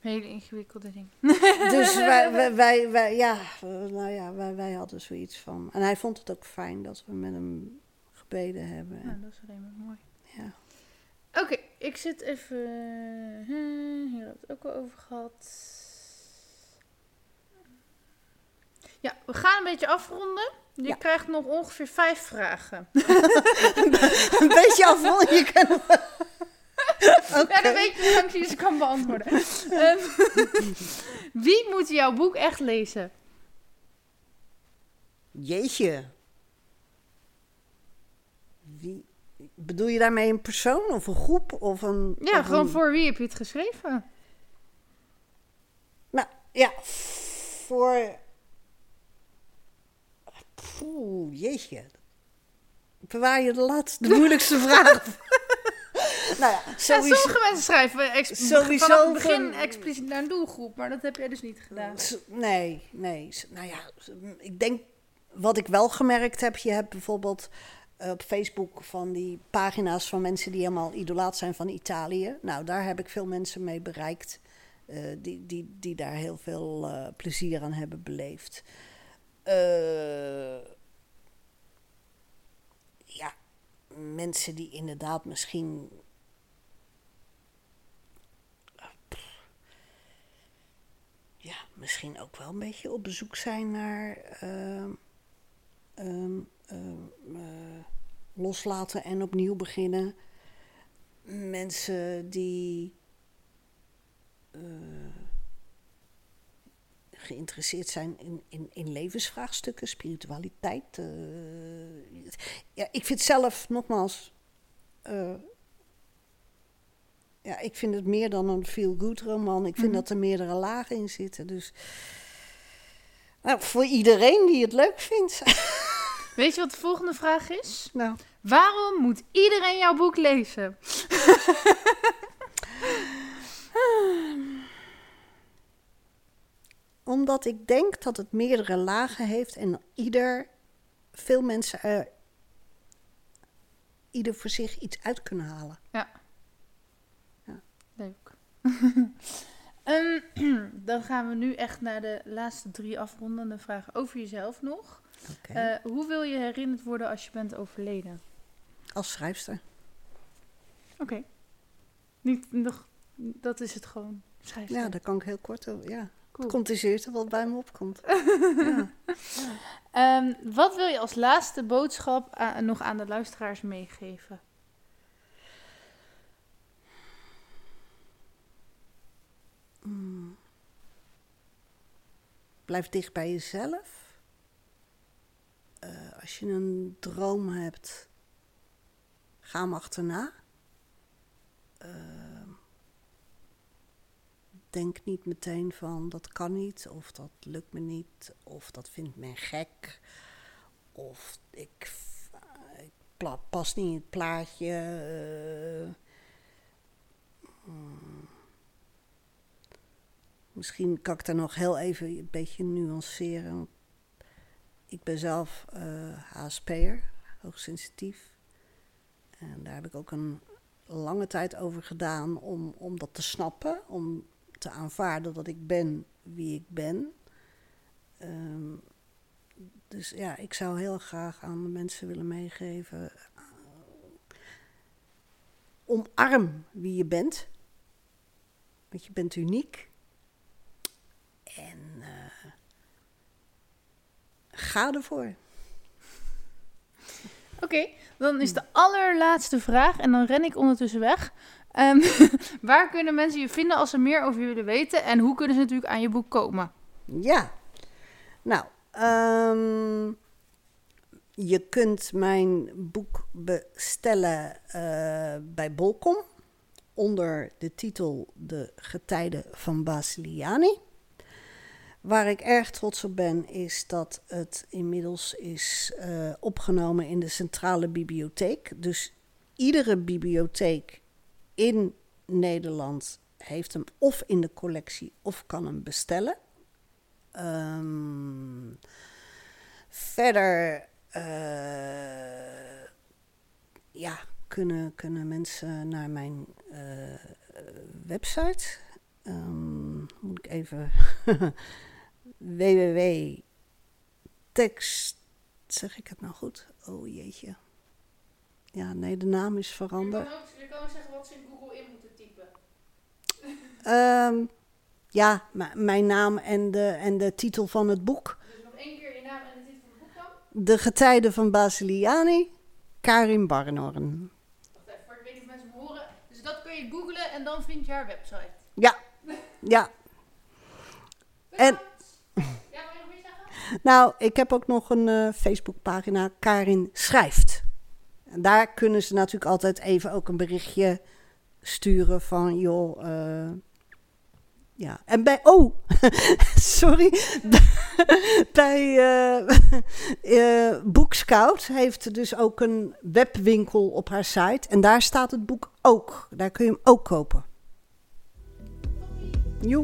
Hele ingewikkelde ding. Dus wij, wij, wij, wij- ja, nou ja, wij, wij hadden zoiets van. En hij vond het ook fijn dat we met hem gebeden hebben. Nou, dat is alleen maar mooi. Ja. Oké, ik zit even... eh, Hier hebben we het ook wel over gehad. Ja, we gaan een beetje afronden. Je Ja. krijgt nog ongeveer vijf vragen. Een beetje afronden, je kan. Oké. Ja, dan weet je lang je ze kan beantwoorden. Ehm, wie moet jouw boek echt lezen? Jeetje. Wie, bedoel je daarmee een persoon of een groep of een... Ja, of gewoon een- voor wie heb je het geschreven? Nou, ja, voor... Poeh, jeetje. Bewaar je de laatste, de moeilijkste vraag. nou ja, Ja, sowieso... sommige mensen schrijven ex- Sowieso vanaf het begin expliciet naar een doelgroep, maar dat heb jij dus niet gedaan. Nee, nee. Nou ja, ik denk wat ik wel gemerkt heb. Je hebt bijvoorbeeld eh, op Facebook van die pagina's van mensen die helemaal idolaat zijn van Italië. Nou, daar heb ik veel mensen mee bereikt. eh, die, die, die daar heel veel eh, plezier aan hebben beleefd. Ja, mensen die inderdaad misschien ja, misschien ook wel een beetje op bezoek zijn naar ehm, ehm, ehm, eh, loslaten en opnieuw beginnen. Mensen die eh, geïnteresseerd zijn in, in, in levensvraagstukken, spiritualiteit. eh. ja, ik vind zelf, nogmaals, ja, ik vind het meer dan een feel-good roman. Ik vind Mhm. dat er meerdere lagen in zitten. Dus nou, voor iedereen die het leuk vindt. Weet je wat de volgende vraag is? nou, Waarom moet iedereen jouw boek lezen? omdat ik denk dat het meerdere lagen heeft en ieder, veel mensen er ieder voor zich iets uit kunnen halen. Leuk. Ehm, dan gaan we nu echt naar de laatste drie afrondende vragen over jezelf nog. Eh, hoe wil je herinnerd worden als je bent overleden? Als schrijfster. Oké. Niet nog, dat is het gewoon. Schrijf Ja, daar kan ik heel kort over. Ja. cool. Het komt eerst wat bij me opkomt. ja. Ehm, wat wil je als laatste boodschap nog aan de luisteraars meegeven? Mm. Blijf dicht bij jezelf. Eh, als je een droom hebt, ga hem achterna. Eh, denk niet meteen van dat kan niet, of dat lukt me niet, of dat vindt men gek, of ik, pas niet in het plaatje. Mm. Misschien kan ik daar nog heel even een beetje nuanceren. Ik ben zelf eh HSP'er, hoogsensitief. En daar heb ik ook een lange tijd over gedaan om, om dat te snappen. Om te aanvaarden dat ik ben wie ik ben. Ehm, dus ja, ik zou heel graag aan de mensen willen meegeven. eh, omarm wie je bent. Want je bent uniek. En eh, ga ervoor. Oké, dan is de allerlaatste vraag en dan ren ik ondertussen weg. Ehm, waar kunnen mensen je vinden als ze meer over je willen weten? En hoe kunnen ze natuurlijk aan je boek komen? Ja. Nou, ehm, je kunt mijn boek bestellen eh, bij Bolkom onder de titel De Getijden van Basiliani. Waar ik erg trots op ben, is dat het inmiddels is uh, opgenomen in de centrale bibliotheek. Dus iedere bibliotheek in Nederland heeft hem of in de collectie of kan hem bestellen. Um, verder uh, ja, kunnen, kunnen mensen naar mijn uh, website. Um, moet ik even. www.tekst. Zeg ik het nou goed? Oh jeetje. Ja, nee, de naam is veranderd. Je kan ook, je kan ook zeggen wat ze in Google in moeten typen. Um, ja, mijn naam en de, en de titel van het boek. Dus nog één keer je naam en de titel van het boek dan? De Getijden van Basiliani, Karin Barnhorn. Wacht even, voor ik weet niet of mensen me horen. Dus dat kun je googlen en dan vind je haar website. Ja, ja. En, ja, wil je nog meer zeggen? Nou, ik heb ook nog een uh, Facebookpagina, Karin Schrijft. En daar kunnen ze natuurlijk altijd even ook een berichtje sturen van, joh, uh, ja, en bij. Oh, sorry. bij uh, uh, Boekscout heeft dus ook een webwinkel op haar site. En daar staat het boek ook. Daar kun je hem ook kopen. Joe.